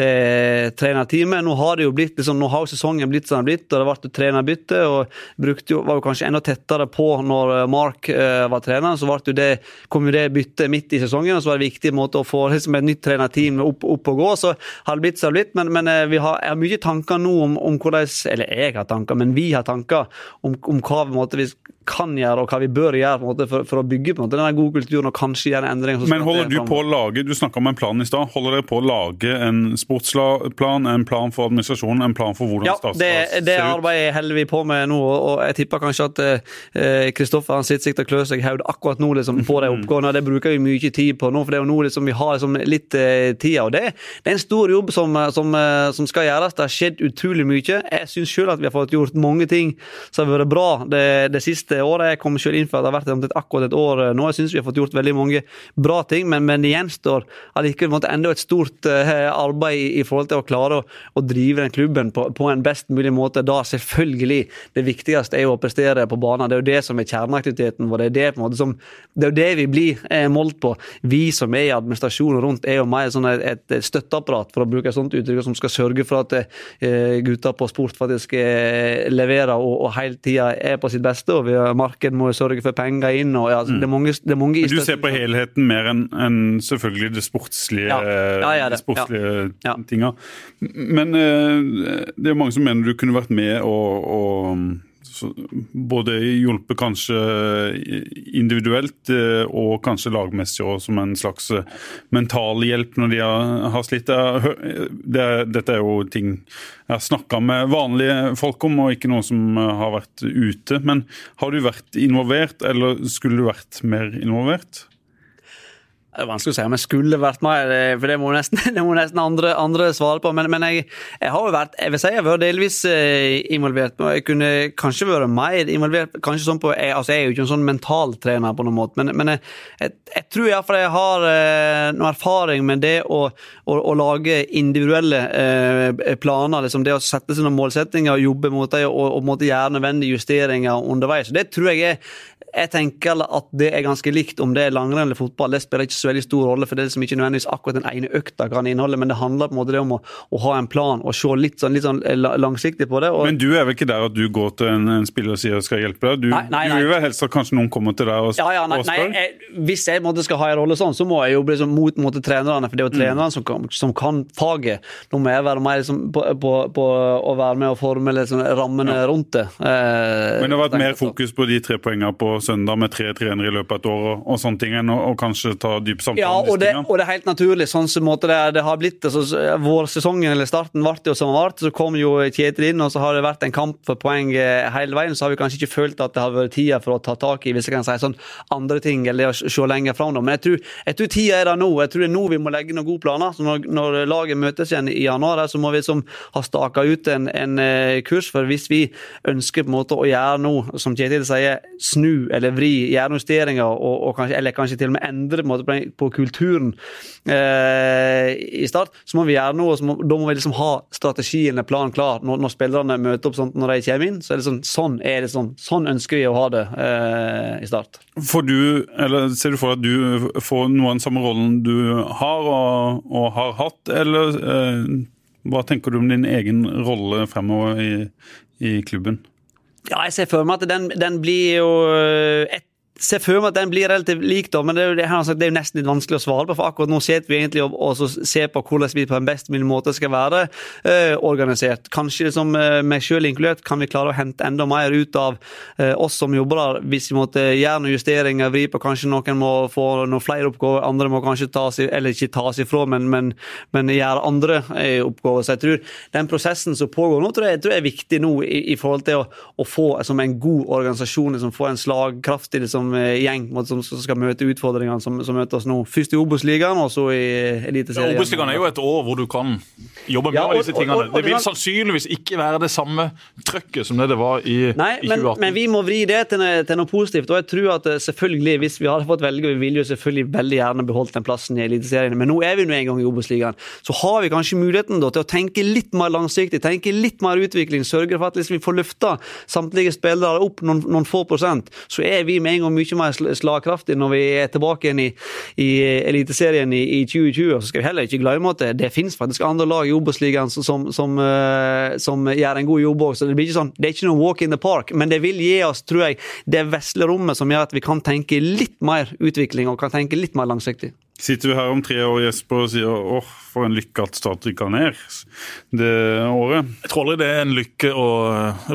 eh, trenerteamet. Nå har det jo blitt liksom, nå har sesongen blitt som den har blitt, og det ble trenerbytte. og brukte jo, var jo kanskje enda tettere på når eh, Mark eh, var trener. Så ble jo det, kom jo det byttet midt i sesongen, og så var det viktig måte å få liksom, et nytt trenerteam opp, opp og gå. Så har det blitt som det blitt, men, men eh, vi har, har mye tanker nå om, om hvordan Eller jeg har tanker, men vi har tanker om, om hva, måte, vi, kan gjøre og hva vi bør gjøre på en måte, for, for å bygge på en måte, denne gode kulturen og kanskje gjøre endringer.
Men holder du på å lage du snakket om en plan i stad, holder dere på å lage en sportsplan, en plan for administrasjonen, en plan for hvordan
Ja,
ser
det,
Ja,
det
ut?
arbeidet holder vi på med nå, og jeg tipper kanskje at eh, Kristoffer eh, sitter sikkert og klør seg i hodet akkurat nå liksom, på de oppgavene. og Det bruker vi mye tid på nå, for det er jo nå liksom, vi har liksom, litt eh, tid. og det, det er en stor jobb som, eh, som, eh, som skal gjøres. Det har skjedd utrolig mye. Jeg syns sjøl at vi har fått gjort mange ting som har vært bra det, det siste året. Jeg kom selv inn for at det har vært omtrent akkurat et år eh, nå. Jeg syns vi har fått gjort veldig mange bra ting, men, men det gjenstår allikevel enda et stort eh, arbeid i, i forhold til å klare å, å drive den klubben på, på en best mulig måte. Da selvfølgelig det viktigste er å prestere på banen. Det er jo det som er kjerneaktiviteten vår. Det er, det, på en måte, som, det er det vi blir eh, målt på. Vi som er i administrasjonen rundt, er jo mer sånn et, et støtteapparat, for å bruke et sånt uttrykk, som skal sørge for at eh, gutta på sport faktisk leverer og, og hele tida er på sitt beste. og vi, Markedet må sørge for penger inn. og ja, mm. det er mange, det er mange.
Men du ser på helheten mer enn en selvfølgelig det sportslige,
Ja. Ja, det.
de sportslige tinga. Men eh, det er mange som mener du kunne vært med og, og både hjulpet kanskje individuelt eh, og kanskje lagmessig òg, som en slags eh, mental hjelp når de har, slitt. Dette er jo ting jeg har snakka med vanlige folk om, og ikke noe som eh, har vært ute. Men har du vært involvert, eller skulle du vært mer involvert?
Det er vanskelig å si om jeg skulle vært eh, for det må nesten, det må nesten andre, andre svare på. Men, men jeg, jeg har jo vært jeg vil si jeg har vært delvis eh, involvert. og Jeg kunne kanskje vært mer involvert. kanskje sånn på, jeg, altså jeg er jo ikke en sånn mentaltrener på noen måte, men, men jeg, jeg, jeg tror iallfall jeg har eh, noe erfaring med det å, å, å lage individuelle eh, planer. liksom Det å sette seg noen målsettinger og jobbe mot dem og, og, måtte gjøre nødvendige justeringer underveis. Det tror jeg er jeg tenker at det er ganske likt om det er langrenn eller fotball. Det spiller ikke så veldig stor rolle, for det er liksom ikke nødvendigvis akkurat den ene økta kan inneholde, men det handler på en måte om å, å ha en plan og se litt sånn, litt sånn langsiktig på det. Og,
Men du er vel ikke der at du går til en, en spiller og sier jeg skal hjelpe deg? Du,
Nei, nei,
du vil vel helst at kanskje noen kommer til deg og,
ja, ja, nei,
og
nei, jeg, Hvis jeg måte, skal ha en rolle sånn, så må jeg jo bli sånn mot, mot trenerne. For det er jo trenerne som, kan, som kan faget. Nå må jeg være mer liksom, på, på, på å være med og forme liksom, rammene rundt det. Eh,
Men det har vært mer fokus på de tre poengene på søndag med tre trenere i løpet av et år og, og sånne ting, å og kanskje ta dyp samtale
Ja, og det, og det er helt naturlig. sånn som måte det, det har blitt. Altså, så- vårsesongen eller starten ble jo som den ble. Så kom jo Kjetil inn, og så har det vært en kamp for poeng eh, hele veien. Så har vi kanskje ikke følt at det har vært tida for å ta tak i hvis jeg kan si sånn andre ting, eller å se lenger fram. Men jeg tror, jeg tror tida er der nå. Jeg tror det er nå vi må legge noen gode planer. Så når, når laget møtes igjen i januar, så må vi som ha staka ut en, en eh, kurs. For hvis vi ønsker på en måte å gjøre noe, som Kjetil sier, snu eller vri, gjøre justeringer, og, og kanskje, eller kanskje til og med endre på, på, på kulturen eh, i start, så må vi gjøre noe. og må, da må vi liksom ha strategien eller planen klar når, når spillerne møter opp sånn når de kommer inn. Så er det sånn, sånn er det sånn, sånn ønsker vi å ha det eh, i start.
Får du, eller Ser du for at du får noe av den samme rollen du har og, og har hatt, eller eh, hva tenker du om din egen rolle fremover i, i klubben?
Ja, jeg ser for meg at den, den blir jo øh, et ser for meg at den blir relativt lik, da, men det er, jo, det, altså, det er jo nesten litt vanskelig å svare på. For akkurat nå sitter vi egentlig og, og ser på hvordan vi på en best mulig måte skal være øh, organisert. Kanskje som øh, meg selv inkludert kan vi klare å hente enda mer ut av øh, oss som jobber der, hvis vi måtte gjøre noen justeringer, vri på kanskje noen må få noen flere oppgaver, andre må kanskje tas i, eller ikke tas ifra, men, men, men gjøre andre øh, oppgaver. Så jeg tror den prosessen som pågår nå, tror jeg, tror jeg er viktig nå i, i forhold til å, å få som en god organisasjon, liksom, få en slagkraftig liksom, eh, gjeng som, skal møte utfordringene som, som møter oss nå. Først i Obos-ligaen, og så i Eliteserien.
Obos-ligaen er jo et år hvor du kan jobbe med
Ja, og-
disse tingene.
og- og-
Det vil sannsynligvis ikke være det samme trøkket som det det var i,
Nei,
i
men,
2018.
men vi må vri det til til noe positivt. Og jeg tror at eh, selvfølgelig, hvis vi hadde fått velge, vi ville jo selvfølgelig veldig gjerne beholdt den plassen i Eliteserien, men nå er vi nå en gang i Obos-ligaen. Så har vi kanskje muligheten da, til å tenke litt mer langsiktig, tenke litt mer utvikling, sørge for at liksom, vi får løfta samtlige spillere opp noen, noen få prosent, så er vi med en gang mye mer slagkraftig når vi er tilbake igjen i, i Eliteserien i, i 2020. Og så skal vi heller ikke glemme at det, det finnes faktisk andre lag i Obos-ligaen som, som, som, eh, som gjør en god jobb òg. Så det blir ikke sånn, det er ikke noe walk in the park, men det vil gi oss, tror jeg, det vesle rommet som gjør at vi kan tenke litt mer utvikling og kan tenke litt mer langsiktig.
Sitter vi her om tre år Jesper, og sier åh, for en lykke at Start rykka ned det året?
Jeg tror aldri det er en lykke å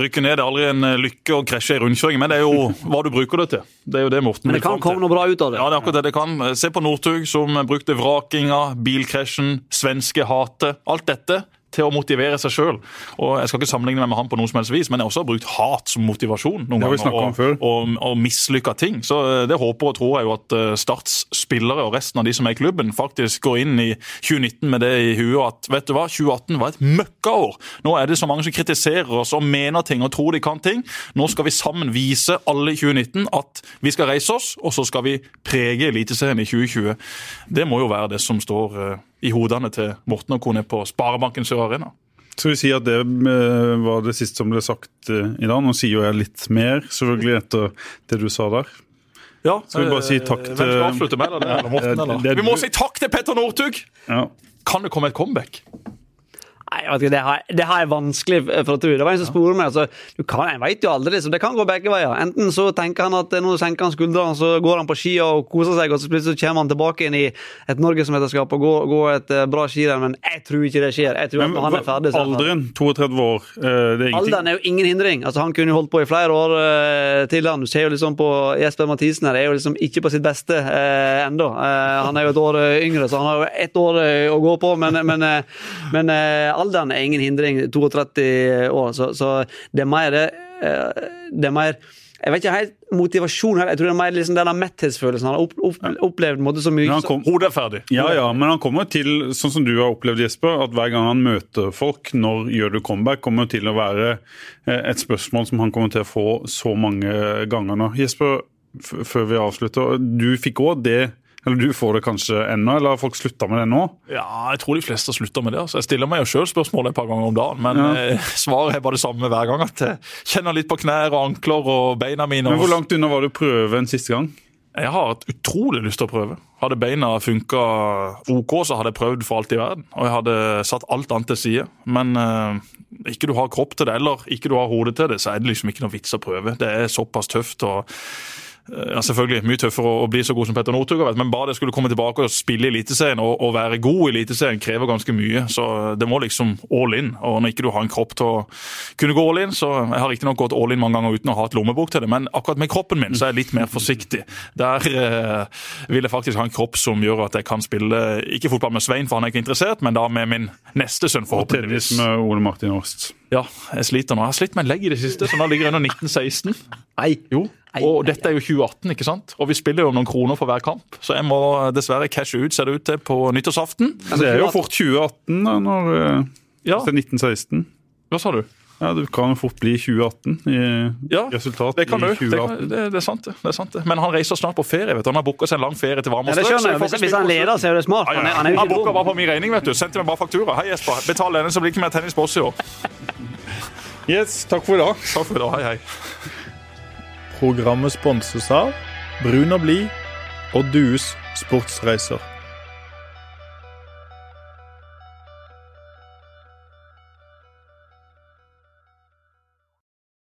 rykke ned. Det er aldri en lykke å krasje i rundkjøring, men det er jo hva du bruker det til. Det er jo det Morten
Men det kan komme noe bra ut av det.
Ja, det er akkurat det det kan. Se på Northug, som brukte vrakinga, bilkrasjen, svenske hatet. Alt dette til å motivere seg sjøl. Jeg skal ikke sammenligne meg med han på noe som helst vis, men jeg har også brukt hat som motivasjon noen ganger. Og, og, og mislykka ting. Så eh, det håper og tror jeg jo at eh, Starts spillere og resten av de som er i klubben, faktisk går inn i 2019 med det i huet at vet du hva, 2018 var et møkkaår. Nå er det så mange som kritiserer oss og mener ting og tror de kan ting. Nå skal vi sammen vise alle i 2019 at vi skal reise oss, og så skal vi prege Eliteserien i 2020. Det må jo være det som står eh, i hodene til Morten og kone på Sparebanken Sør Arena.
Skal vi si at det eh, var det siste som ble sagt eh, i dag? Nå sier jo jeg litt mer, selvfølgelig, etter det du sa der.
Ja,
Skal vi bare si takk
eh,
til-
Hvem skal avslutte med det? Eller Morten, eller?
det er
Vi må
du-
si takk til Petter Northug!
Ja.
Kan det komme et comeback?
Nei, jeg vet ikke, det har, det har jeg vanskelig for å tro. Det var en som spurte meg. Altså, du kan, jeg vet jo aldri, liksom. Det kan gå begge veier. Enten så tenker han at nå senker han skuldrene, så går han på skia og koser seg, og så plutselig kommer han tilbake inn i et norgesmesterskap og går, går et eh, bra skirenn. Men jeg tror ikke det skjer. Jeg tror
Men
han er ferdig, er
alderen, 32 år, eh, det er ingenting.
Alderen er jo ingen hindring. Altså Han kunne jo holdt på i flere år uh, til. han. Du ser jo liksom på Jesper Mathisen her, er jo liksom ikke på sitt beste uh, ennå. Uh, han er jo et år yngre, så han har jo ett år å gå på. Men, men, men alderen er ingen hindring. 32 år, så, så det er mer det eh, er mer jeg vet ikke helt motivasjon her. Jeg tror det er mer liksom denne metthetsfølelsen. Han har opp, opp, opplevd måte så mye.
Kom,
Hodet er ferdig.
ja, ja, men han kommer til, sånn som du har opplevd, Jesper, at hver gang han møter folk, når gjør du comeback, kommer til å være eh, et spørsmål som han kommer til å få så mange ganger nå. Jesper, f før vi avslutter, du fikk òg det eller du får det kanskje ennå, eller har folk slutta med det nå?
Ja, jeg tror de fleste har slutta med det. altså. Jeg stiller meg jo sjøl spørsmålet et par ganger om dagen, men
Ja.
eh, svaret er bare det samme hver gang. At jeg kjenner litt på knær og ankler og beina mine.
Men Hvor langt unna var du prøve en siste gang?
Jeg har hatt utrolig lyst til å prøve. Hadde beina funka OK, så hadde jeg prøvd for alt i verden. Og jeg hadde satt alt annet til side. Men eh, ikke du har kropp til det, eller ikke du har hode til det, så er det liksom ikke noe vits å prøve. Det er såpass tøft. og eh, ja, selvfølgelig mye tøffere å bli så god som Petter Northug har vært, men bare det skulle komme tilbake og spille i Eliteserien og, og være god i Eliteserien krever ganske mye. Så det må liksom all in. Og når ikke du har en kropp til å kunne gå all in, så Jeg har riktignok gått all in mange ganger uten å ha et lommebok til det, men akkurat med kroppen min så er jeg litt mer forsiktig. Der eh, vil jeg faktisk ha en kropp som gjør at jeg kan spille ikke fotball med Svein, for han er ikke interessert, men da med min neste sønn, forhåpentligvis.
Og med Ole Martin Aast.
Ja, jeg sliter nå. Jeg har slitt med en legg i det siste, så nå ligger jeg under 1916.
Nei.
Jo,
Nei,
og
nei,
dette er jo 2018, ikke sant? Og vi spiller jo noen kroner for hver kamp, så jeg må dessverre cashe ut, ser det ut til, på nyttårsaften.
Det er jo fort 2018 da, når eh,
Ja,
det er 1916.
hva sa du?
Ja, Det kan jo fort bli 2018 i
Ja,
resultat
Det kan du. Det, det, det, er sant, det. det er sant det. Men han reiser snart på ferie. vet du. Han har booka seg en lang ferie til
Ja,
varme
det. Hvis, hvis han leder, så er det smart. Han er, han er
Han booka bare på min regning, vet du. Sendte meg bare faktura. Hei, Jesper. Betal denne, så blir det ikke mer tennis på oss i år.
Yes, takk for i dag.
Takk for i dag. Hei, hei.
Programmet sponses av Brun og blid og Dues sportsreiser.